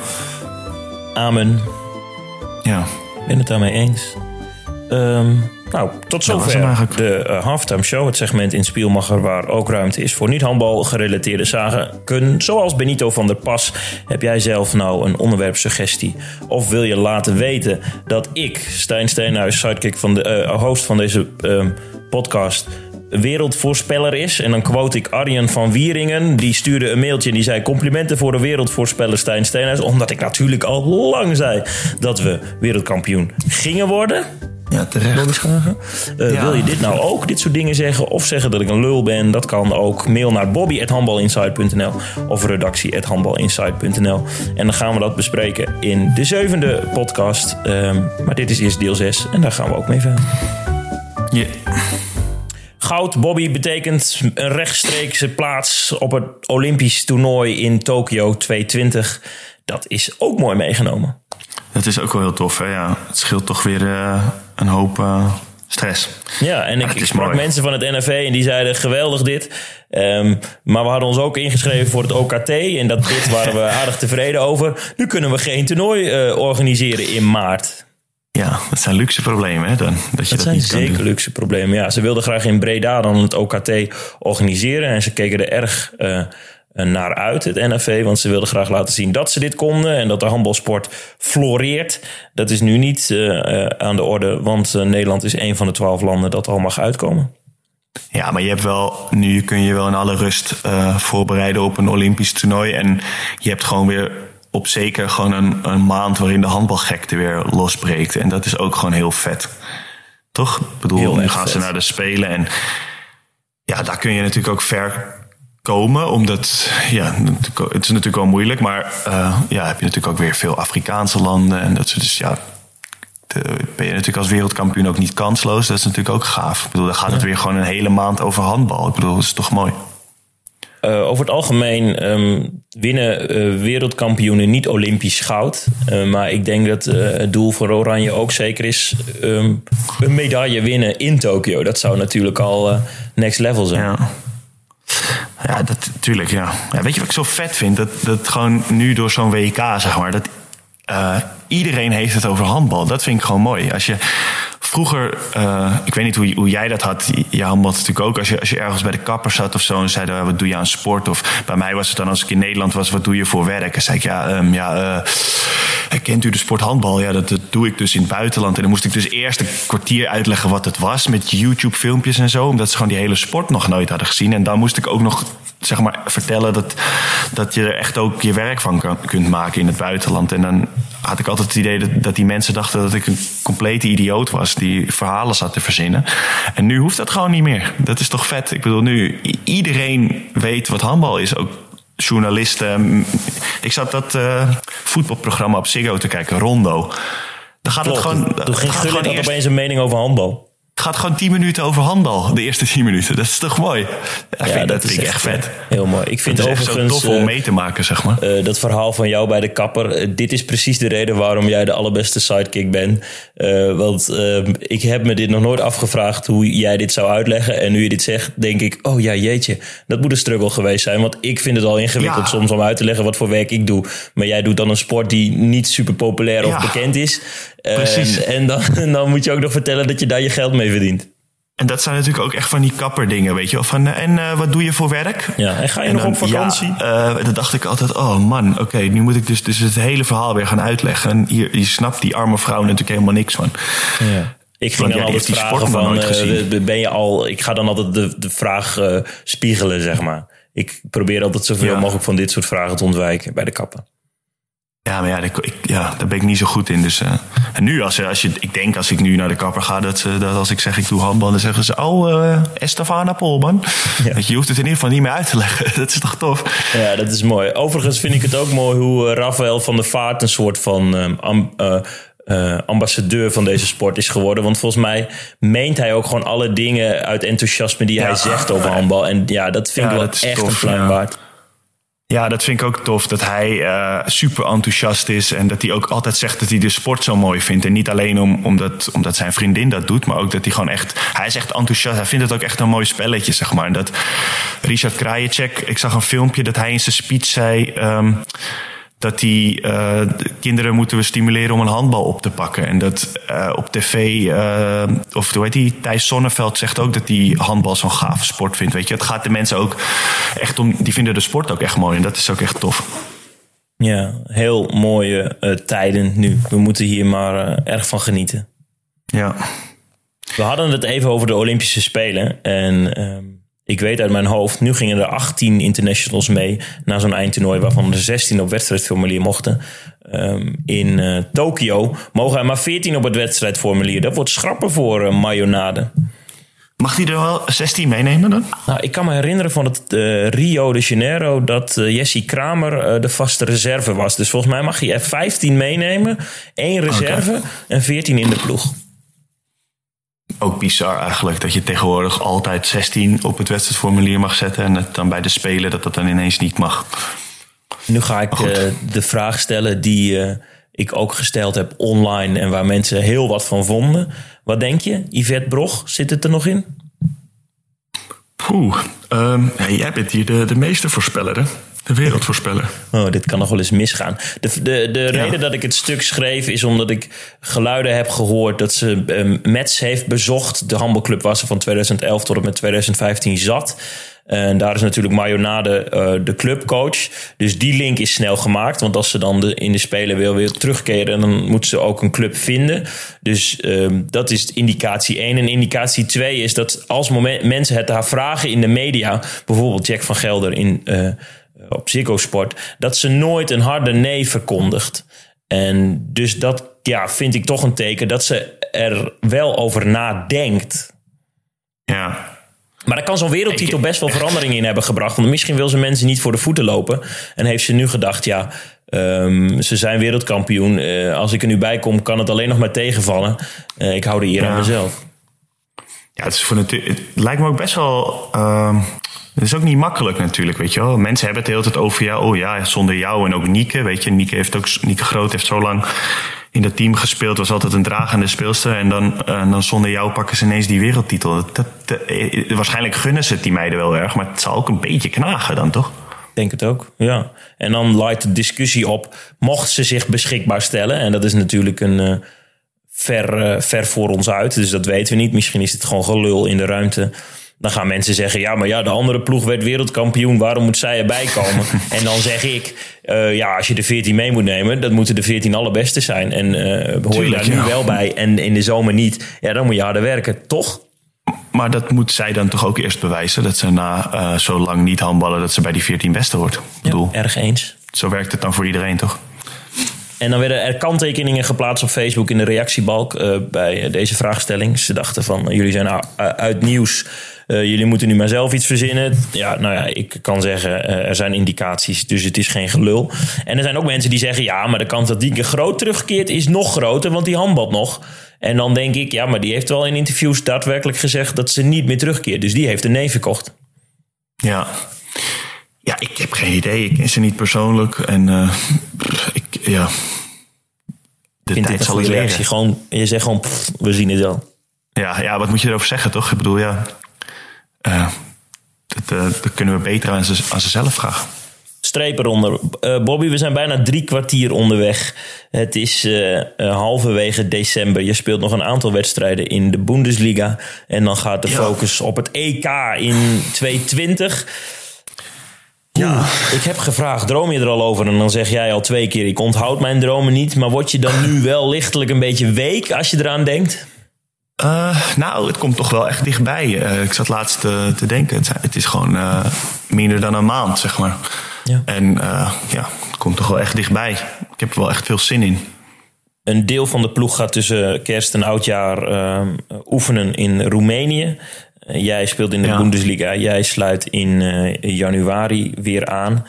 Amen. Ja. Ben het daarmee eens. Ehm, nou, tot hem zover de eh, halftime show. Het segment in Spielmacher waar ook ruimte is voor niet-handbal gerelateerde zaken. Zoals Benito van der Pas. Heb jij zelf nou een onderwerpsuggestie? Of wil je laten weten dat ik, Stijn Steenhuis, sidekick van de eh, host van deze ehm, podcast wereldvoorspeller is. En dan quote ik Arjen van Wieringen. Die stuurde een mailtje en die zei... complimenten voor de wereldvoorspeller Stijn Steenhuis. Omdat ik natuurlijk al lang zei dat we wereldkampioen gingen worden. Ja, terecht. Eh, Ja. Wil je dit nou ook, dit soort dingen zeggen? Of zeggen dat ik een lul ben? Dat kan ook. Mail naar bobby.handbalinsight.nl of redactie.handbalinsight.nl En dan gaan we dat bespreken in de zevende podcast. Ehm, maar dit is eerst deel 6 en daar gaan we ook mee verder. Ja. Goud, Bobby, betekent een rechtstreekse plaats op het Olympisch toernooi in Tokio 2020. Dat is ook mooi meegenomen. Dat is ook wel heel tof. Hè? Ja, het scheelt toch weer eh, een hoop eh, stress. Ja, en ik, sprak mooi. mensen van het NFV en die zeiden geweldig dit. Ehm, maar we hadden ons ook ingeschreven voor het OKT. En dat dit waren we [laughs] aardig tevreden over. Nu kunnen we geen toernooi eh, organiseren in maart. Ja, dat zijn luxe problemen, hè? Dan, dat je Dat dat, zijn niet zeker luxe problemen. Ja, ze wilden graag in Breda dan het OKT organiseren. En ze keken er erg eh, naar uit, het NFV. Want ze wilden graag laten zien dat ze dit konden. En dat de handbalsport floreert. Dat is nu niet eh, eh, aan de orde. Want eh, Nederland is een van de twaalf landen dat al mag uitkomen. Ja, maar je hebt wel, nu kun je wel in alle rust eh, voorbereiden op een Olympisch toernooi. En je hebt gewoon weer op zeker gewoon een, een maand waarin de handbalgekte weer losbreekt. En dat is ook gewoon heel vet. Toch? Ik bedoel, Heel nu gaan ze naar de Spelen. En ja, daar kun je natuurlijk ook ver komen. Omdat, ja, het is natuurlijk wel moeilijk. Maar eh, ja, heb je natuurlijk ook weer veel Afrikaanse landen. En dat soort, dus ja, de- ben je natuurlijk als wereldkampioen ook niet kansloos. Dat is natuurlijk ook gaaf. Ik bedoel, dan gaat het weer gewoon een hele maand over handbal. Ik bedoel, dat is toch mooi. Eh, over het algemeen ehm, winnen eh, wereldkampioenen niet Olympisch goud. Eh, maar ik denk dat eh, het doel voor Oranje ook zeker is ehm, een medaille winnen in Tokio. Dat zou natuurlijk al next level zijn. Ja. Ja, dat natuurlijk, ja. ja. Weet je wat ik zo vet vind? Dat, dat gewoon nu door zo'n WK, zeg maar, dat eh, iedereen heeft het over handbal. Dat vind ik gewoon mooi. Als je vroeger, eh, ik weet niet hoe, hoe jij dat had, je handbal natuurlijk ook. Als je, als je ergens bij de kapper zat of zo en zeiden, wat doe je aan sport? Of bij mij was het dan, als ik in Nederland was, wat doe je voor werk? En zei ik, ja, ehm, ja eh, kent u de sport handbal? Ja, dat, dat doe ik dus in het buitenland. En dan moest ik dus eerst een kwartier uitleggen wat het was met YouTube-filmpjes en zo. Omdat ze gewoon die hele sport nog nooit hadden gezien. En dan moest ik ook nog zeg maar, vertellen dat, dat je er echt ook je werk van kunt maken in het buitenland. En dan had ik altijd het idee dat, dat die mensen dachten dat ik een complete idioot was die verhalen zat te verzinnen. En nu hoeft dat gewoon niet meer. Dat is toch vet? Ik bedoel, nu iedereen weet wat handbal is. Ook journalisten. Ik zat dat eh, voetbalprogramma op Ziggo te kijken, Rondo. Dan gaat Klopt. het gewoon. Toen ging Gullit eerst- opeens een mening over handbal. Het gaat gewoon 10 minuten over handbal. De eerste 10 minuten. Dat is toch mooi? Ja, vind, dat, vind ik echt vet. eh, Heel mooi. Ik vind Het echt zo overigens tof om eh, mee te maken, zeg maar. eh, dat verhaal van jou bij de kapper. dit is precies de reden waarom jij de allerbeste sidekick bent. Want ik heb me dit nog nooit afgevraagd hoe jij dit zou uitleggen. En nu je dit zegt, denk ik, oh ja, jeetje. Dat moet een struggle geweest zijn. Want ik vind het al ingewikkeld Ja. soms om uit te leggen wat voor werk ik doe. Maar jij doet dan een sport die niet super populair of bekend is. Precies. En dan, [laughs] dan moet je ook nog vertellen dat je daar je geld mee verdient. En dat zijn natuurlijk ook echt van die kapperdingen, weet je wel. Van, eh, en eh, wat doe je voor werk? Ja, en ga je En nog dan- op vakantie? Ja, dan dacht ik altijd, oh man, oké, nu moet ik dus, dus het hele verhaal weer gaan uitleggen. En hier, je snapt die arme vrouw natuurlijk helemaal niks van. Ja. Ik ging dan ja, altijd vragen van, ben je al... Ik ga dan altijd de, de vraag spiegelen, zeg maar. Ik probeer altijd zoveel mogelijk van dit soort vragen te ontwijken bij de kapper. Ja, maar ja, ik, ja, daar ben ik niet zo goed in. Dus, eh, en nu, als, als je, ik denk als ik nu naar de kapper ga, dat, ze, dat als ik zeg ik doe handbal, dan zeggen ze, oh, eh Estefana Polman. [laughs] Weet je, je hoeft het in ieder geval niet meer uit te leggen. [laughs] dat is toch tof? Ja, dat is mooi. Overigens vind ik het ook mooi hoe eh, Rafael van der Vaart een soort van ehm, am- eh, eh, ambassadeur van deze sport is geworden. Want volgens mij meent hij ook gewoon alle dingen uit enthousiasme die hij Ja. zegt over handbal. En ja, dat vind Ja, ik wel echt tof, een pluim ja. waard. Ja, dat vind ik ook tof. Dat hij uh, super enthousiast is. En dat hij ook altijd zegt dat hij de sport zo mooi vindt. En niet alleen om, omdat, omdat zijn vriendin dat doet. Maar ook dat hij gewoon echt... Hij is echt enthousiast. Hij vindt het ook echt een mooi spelletje, zeg maar. En dat Richard Krajicek... Ik zag een filmpje dat hij in zijn speech zei... Um, dat die uh, kinderen moeten we stimuleren om een handbal op te pakken. En dat uh, op tv, uh, of hoe heet die, Thijs Sonneveld zegt ook dat die handbal zo'n gave sport vindt. Weet je, het gaat de mensen ook echt om, die vinden de sport ook echt mooi en dat is ook echt tof. Ja, heel mooie tijden nu. We moeten hier maar erg van genieten. Ja. We hadden het even over de Olympische Spelen en ehm, ik weet uit mijn hoofd, nu gingen er 18 internationals mee naar zo'n eindtoernooi, waarvan er 16 op wedstrijdformulier mochten. Um, in uh, Tokio mogen er maar 14 op het wedstrijdformulier. Dat wordt schrappen voor uh, Mayonade. Mag hij er wel 16 meenemen dan? Nou, ik kan me herinneren van het uh, Rio de Janeiro dat uh, Jessie Kramer de vaste reserve was. Dus volgens mij mag hij er 15 meenemen, één reserve okay. en 14 in de ploeg ook bizar eigenlijk. Dat je tegenwoordig altijd 16 op het wedstrijdformulier mag zetten. En het dan bij de Spelen dat dat dan ineens niet mag. Nu ga ik uh, de vraag stellen die uh, ik ook gesteld heb online. En waar mensen heel wat van vonden. Wat denk je? Yvette Brog, zit het er nog in? Poeh, um, jij bent hier de, de meeste voorspeller hè? De wereldvoorspeller. Oh, dit kan nog wel eens misgaan. De, de, de ja. reden dat ik het stuk schreef is omdat ik geluiden heb gehoord dat ze um, Mets heeft bezocht. De handbalclub was er van 2011 tot en met 2015 zat. En daar is natuurlijk Mayonade uh, de clubcoach. Dus die link is snel gemaakt. Want als ze dan de, in de Spelen weer, weer terugkeren... dan moeten ze ook een club vinden. Dus um, dat is indicatie 1. En indicatie 2 is dat als moment, mensen het daar vragen in de media... bijvoorbeeld Jack van Gelder in... Uh, op Ziggo Sport, dat ze nooit een harde nee verkondigt. En dus dat ja, vind ik toch een teken dat ze er wel over nadenkt. Ja. Maar daar kan zo'n wereldtitel best wel verandering in hebben gebracht. Want misschien wil ze mensen niet voor de voeten lopen. En heeft ze nu gedacht, ja, um, ze zijn wereldkampioen. Uh, als ik er nu bij kom, kan het alleen nog maar tegenvallen. Uh, ik hou de eer ja. aan mezelf. Ja, het, is voor het, het lijkt me ook best wel... Uh, het is ook niet makkelijk natuurlijk, weet je wel. Mensen hebben het de hele over jou. Oh ja, zonder jou en ook Nieke, weet je. Nieke, heeft ook, Nieke Groot heeft zo lang in dat team gespeeld. Was altijd een dragende speelster. En dan, dan zonder jou pakken ze ineens die wereldtitel. Dat, dat, dat, waarschijnlijk gunnen ze het die meiden wel erg. Maar het zal ook een beetje knagen dan, toch? denk het ook, ja. En dan leidt de discussie op, mocht ze zich beschikbaar stellen. En dat is natuurlijk een... Uh, ver, uh, ver voor ons uit, dus dat weten we niet. Misschien is het gewoon gelul in de ruimte dan gaan mensen zeggen: ja, maar ja, de andere ploeg werd wereldkampioen. Waarom moet zij erbij komen? [laughs] en dan zeg ik: uh, ja, als je de 14 mee moet nemen, dat moeten de 14 allerbeste zijn. En uh, hoor je daar nu ja. wel bij en in de zomer niet, ja, dan moet je harder werken, toch? Maar dat moet zij dan toch ook eerst bewijzen dat ze na uh, zo lang niet handballen, dat ze bij die 14 beste wordt. Ik bedoel, ja, erg eens. Zo werkt het dan voor iedereen, toch? En dan werden er kanttekeningen geplaatst op Facebook in de reactiebalk uh, bij deze vraagstelling. Ze dachten van, jullie zijn uit nieuws. Uh, jullie moeten nu maar zelf iets verzinnen. Ja, nou ja, ik kan zeggen, uh, er zijn indicaties, dus het is geen gelul. En er zijn ook mensen die zeggen, ja, maar de kans dat Dieke Groot terugkeert is nog groter, want die handbalt nog. En dan denk ik, ja, maar die heeft wel in interviews daadwerkelijk gezegd dat ze niet meer terugkeert. Dus die heeft een nee verkocht. Ja. Ja, ik heb geen idee. Ik ken ze niet persoonlijk. En uh, ik, ja. De Vindt tijd zal. Gewoon, je zegt gewoon, pff, we zien het wel. Ja, ja, wat moet je erover zeggen, toch? Ik bedoel, ja. Uh, dat, uh, dat, kunnen we beter aan, ze, aan zichzelf vragen. Streep eronder. Uh, Bobby, we zijn bijna drie kwartier onderweg. Het is halverwege december. Je speelt nog een aantal wedstrijden in de Bundesliga. En dan gaat de ja. focus op het EK in 2020. Ja. Ik heb gevraagd, droom je er al over? En dan zeg jij al twee keer, ik onthoud mijn dromen niet. Maar word je dan nu wel lichtelijk een beetje week als je eraan denkt? Uh, nou, het komt toch wel echt dichtbij. Uh, ik zat laatst te, te denken. Het, het, is gewoon minder dan een maand, zeg maar. Ja. En ja, het komt toch wel echt dichtbij. Ik heb er wel echt veel zin in. Een deel van de ploeg gaat tussen kerst en oudjaar oefenen in Roemenië. jij speelt in de ja. Bundesliga. Jij sluit in januari weer aan.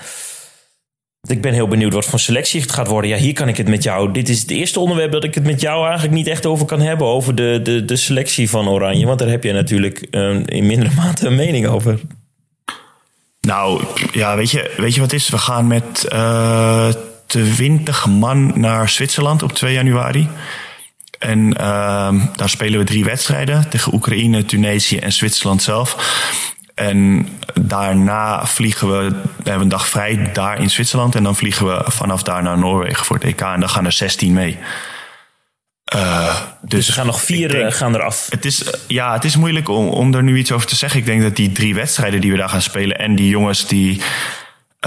Ik ben heel benieuwd wat voor selectie het gaat worden. Ja, hier kan ik het met jou. Dit is het eerste onderwerp dat ik het met jou eigenlijk niet echt over kan hebben. Over de, de, de selectie van Oranje. Want daar heb je natuurlijk um, in mindere [laughs] mate een mening over. Nou, ja, weet je, weet je wat is? We gaan met eh 20 man naar Zwitserland op 2 januari. En ehm, daar spelen we drie wedstrijden tegen Oekraïne, Tunesië en Zwitserland zelf. En daarna vliegen we, we hebben een dag vrij daar in Zwitserland. En dan vliegen we vanaf daar naar Noorwegen voor het EK. En dan gaan er 16 mee. Eh, dus Er gaan nog vier denk- eh, gaan eraf. het is, eh, ja, het is moeilijk om, om er nu iets over te zeggen. Ik denk dat die drie wedstrijden die we daar gaan spelen... en die jongens die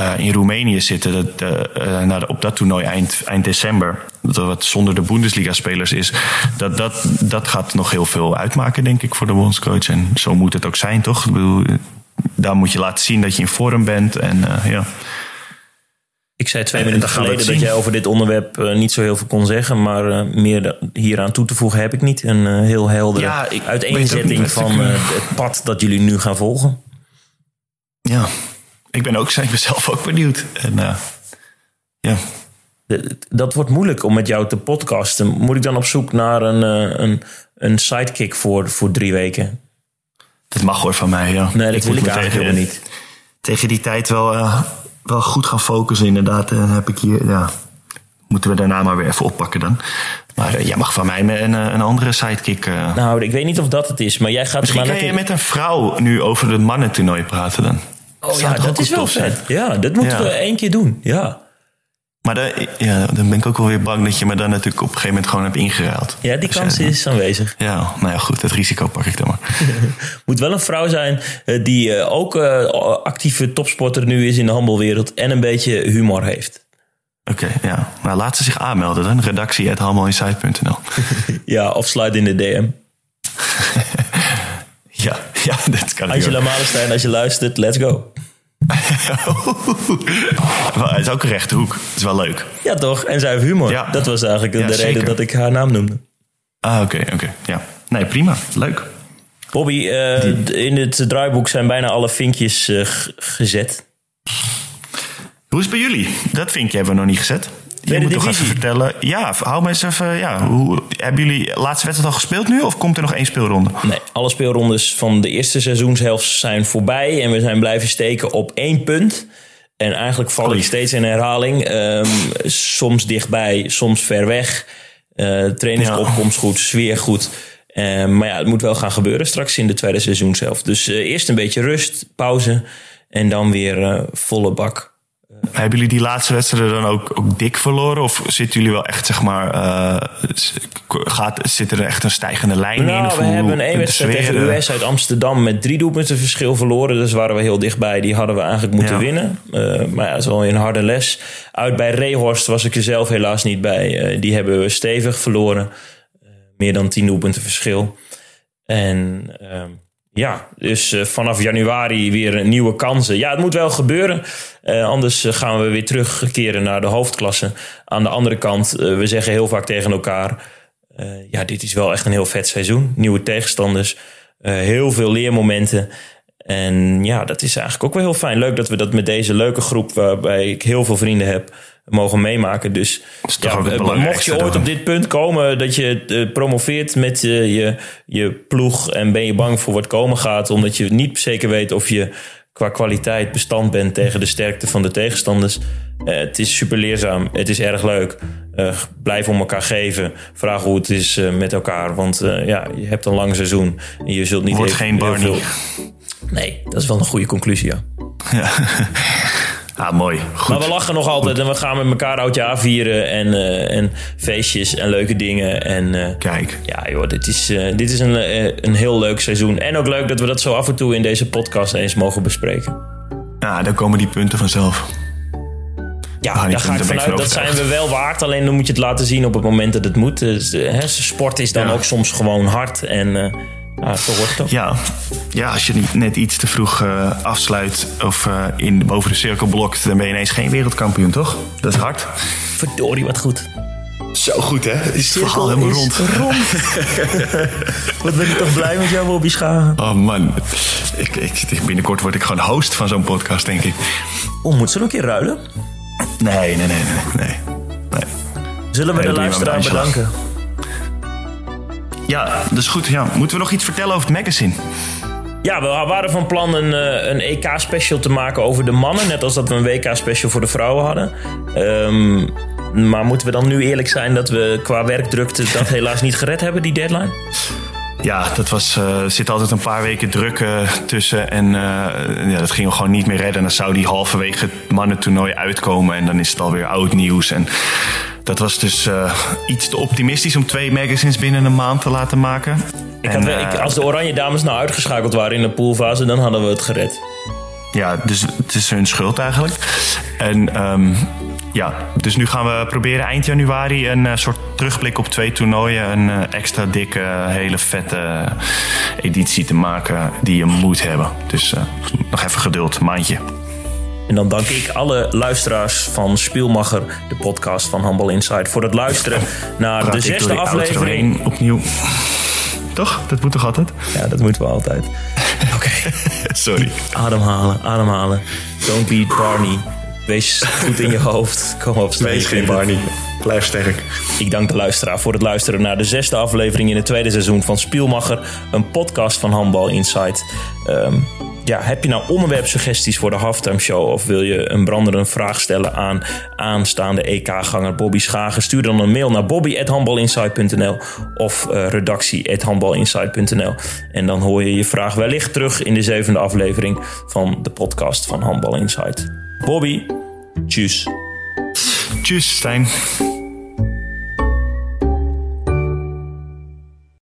eh, in Roemenië zitten... Dat, eh, eh, op dat toernooi eind, eind december... dat wat zonder de Bundesliga-spelers is... Dat, dat, dat gaat nog heel veel uitmaken, denk ik, voor de bondscoach. En zo moet het ook zijn, toch? Ik bedoel, daar moet je laten zien dat je in vorm bent. En eh, ja... Ik zei twee En minuten geleden dat jij over dit onderwerp niet zo heel veel kon zeggen. Maar eh, meer hieraan toe te voegen heb ik niet. Een heel heldere Ja, uiteenzetting van het pad dat jullie nu gaan volgen. ja, ik ben, ook, [laughs] ik ben zelf ook benieuwd. En, eh, ja. Dat wordt moeilijk om met jou te podcasten. Moet ik dan op zoek naar een, eh, een, een sidekick voor, voor drie weken? Dat mag hoor van mij, ja. Nee, dat wil ik eigenlijk tegen- helemaal niet. Tegen die tijd wel, eh, wel goed gaan focussen, inderdaad. En heb ik hier, ja, moeten we daarna maar weer even oppakken dan. Maar jij mag van mij een, een andere sidekick. Nou, ik weet niet of dat het is, maar jij gaat Misschien maar kan je met een vrouw nu over het mannentoernooi praten dan. Oh ja, dat is wel vet. Ja, dat moeten Ja. we één keer doen. Ja, Maar dan, ja, dan ben ik ook wel weer bang dat je me dan natuurlijk op een gegeven moment gewoon hebt ingeruild. ja die kans is aanwezig. Ja, nou ja, goed, dat risico pak ik dan maar. [laughs] Moet wel een vrouw zijn eh, die eh, ook eh, actieve topsporter nu is in de handelwereld en een beetje humor heeft. Oké, ja. Maar laat ze zich aanmelden dan. Redactie.halmoinside.nl [laughs] Ja, of slide in de DM. [laughs] Ja, ja, dat kan ik Angela. Malenstein, als je luistert, let's go. [laughs] Het is ook een rechte hoek. Het is wel leuk. Ja, toch? En zij heeft humor. Ja. Dat was eigenlijk Ja, de reden dat ik haar naam noemde. Ah, oké, oké. Ja. Nee, prima. Leuk. Bobby, eh, in het draaiboek zijn bijna alle vinkjes eh, gezet. Hoe is het bij jullie? Dat vinkje hebben we nog niet gezet. Je moet toch even vertellen. Ja, hou me eens even. Ja, hoe, hebben jullie de laatste wedstrijd al gespeeld nu? Of komt er nog één speelronde? Nee, alle speelrondes van de eerste seizoenshelft zijn voorbij. En we zijn blijven steken op één punt. En eigenlijk val ik steeds in herhaling. Ehm, soms dichtbij, soms ver weg. Eh trainingsopkomst goed, sfeer goed. Eh, maar ja, het moet wel gaan gebeuren straks in de tweede seizoenshelft. Dus eh, eerst een beetje rust, pauze. En dan weer eh, volle bak. Hebben jullie die laatste wedstrijden dan ook, ook dik verloren? Of zitten jullie wel echt, zeg maar. eh, gaat, zit er echt een stijgende lijn in? Nou, Of we hoe- hebben de één wedstrijd tegen eh, US uit Amsterdam met drie doelpunten verschil verloren. Dus waren we heel dichtbij. Die hadden we eigenlijk moeten Ja. winnen. Eh, maar ja, dat is wel een harde les. Uit bij Rehorst was ik er zelf helaas niet bij. Eh, die hebben we stevig verloren. Eh, meer dan tien doelpunten verschil. En ehm, ja, dus eh, vanaf januari weer nieuwe kansen. Ja, het moet wel gebeuren. Eh, anders eh, gaan we weer terugkeren naar de hoofdklasse. Aan de andere kant, we zeggen heel vaak tegen elkaar... ja, dit is wel echt een heel vet seizoen. Nieuwe tegenstanders, heel veel leermomenten. En ja, dat is eigenlijk ook wel heel fijn. Leuk dat we dat met deze leuke groep, waarbij ik heel veel vrienden heb, mogen meemaken. Dus ja, eh, mocht je ooit dan. op dit punt komen dat je eh, promoveert met je, je, je ploeg en ben je bang voor wat komen gaat, omdat je niet zeker weet of je qua kwaliteit bestand bent tegen de sterkte van de tegenstanders. Eh, het is super leerzaam, het is erg leuk. Blijf om elkaar geven. Vraag hoe het is met elkaar. Want ja, je hebt een lang seizoen. En je zult niet Wordt heel- geen heel Barney. veel- Nee, dat is wel een goede conclusie, ja. Ah, mooi. Goed. Maar we lachen nog altijd en we gaan met elkaar oudjaar vieren. En, eh, en feestjes en leuke dingen. En eh, Kijk. ja, joh, dit is, eh, dit is een, eh, een heel leuk seizoen. En ook leuk dat we dat zo af en toe in deze podcast eens mogen bespreken. Ja, dan komen die punten vanzelf. Ja, Ah, die daar ga ik vanuit. Dat zijn we wel waard. Alleen dan moet je het laten zien op het moment dat het moet. Dus, eh, hè, sport is dan Ja. ook soms gewoon hard. En ja, zo wordt het. Ja, ja als je niet net iets te vroeg eh, afsluit of eh, in, boven de cirkel blokt, dan ben je ineens geen wereldkampioen, toch? Dat is hard. Verdorie, wat goed. Zo goed, hè? Is het verhaal Cirkel helemaal is rond. [laughs] Wat ben ik toch blij met jou, Bobby Schagen. Oh man, ik, ik, binnenkort word ik gewoon host van zo'n podcast, denk ik. Oh, moet ze nog een keer ruilen? Nee, nee, nee, nee. nee. nee. Zullen we Nee, de luisteraar bedanken? Ja, dat is goed. Ja. Moeten we nog iets vertellen over het magazine? Ja, we waren van plan een, eh, een EK-special te maken over de mannen. Net als dat we een WK-special voor de vrouwen hadden. Ehm, maar moeten we dan nu eerlijk zijn dat we qua werkdrukte dat [laughs] helaas niet gered hebben, die deadline? Ja, dat was, uh, er zit altijd een paar weken druk uh, tussen. En uh, ja, dat ging we gewoon niet meer redden. Dan zou die halverwege het mannentoernooi uitkomen. En dan is het alweer oud nieuws. En dat was dus iets te optimistisch om twee magazines binnen een maand te laten maken. Ik had, ik, als de Oranje Dames nou uitgeschakeld waren in de poolfase, dan hadden we het gered. Ja, dus het is hun schuld eigenlijk. En um, ja, dus nu gaan we proberen eind januari een uh, soort terugblik op twee toernooien. Een uh, extra dikke, hele vette editie te maken die je moet hebben. Dus nog even geduld, maandje. En dan dank ik alle luisteraars van Spielmacher, de podcast van Handball Insight, voor het luisteren naar Praat de zesde aflevering. Opnieuw. Toch? Dat moet toch altijd? Ja, dat moeten we altijd. [laughs] Oké. Okay. [laughs] Sorry. Ademhalen, ademhalen. Don't be Barney. Wees goed in je hoofd. Kom op, Wees geen Barney. Blijf sterk. Ik dank de luisteraar voor het luisteren naar de zesde aflevering in het tweede seizoen van Spielmacher. Een podcast van Handbal Insight. Um, ja, heb je nou onderwerpsuggesties voor de halftime show? Of wil je een brandende vraag stellen aan aanstaande EK-ganger Bobby Schagen? Stuur dan een mail naar bobby.handbalinsight.nl of uh, redactie.handbalinsight.nl. En dan hoor je je vraag wellicht terug in de zevende aflevering van de podcast van Handbal Insight. Bobby, Juice. Juice Stijn.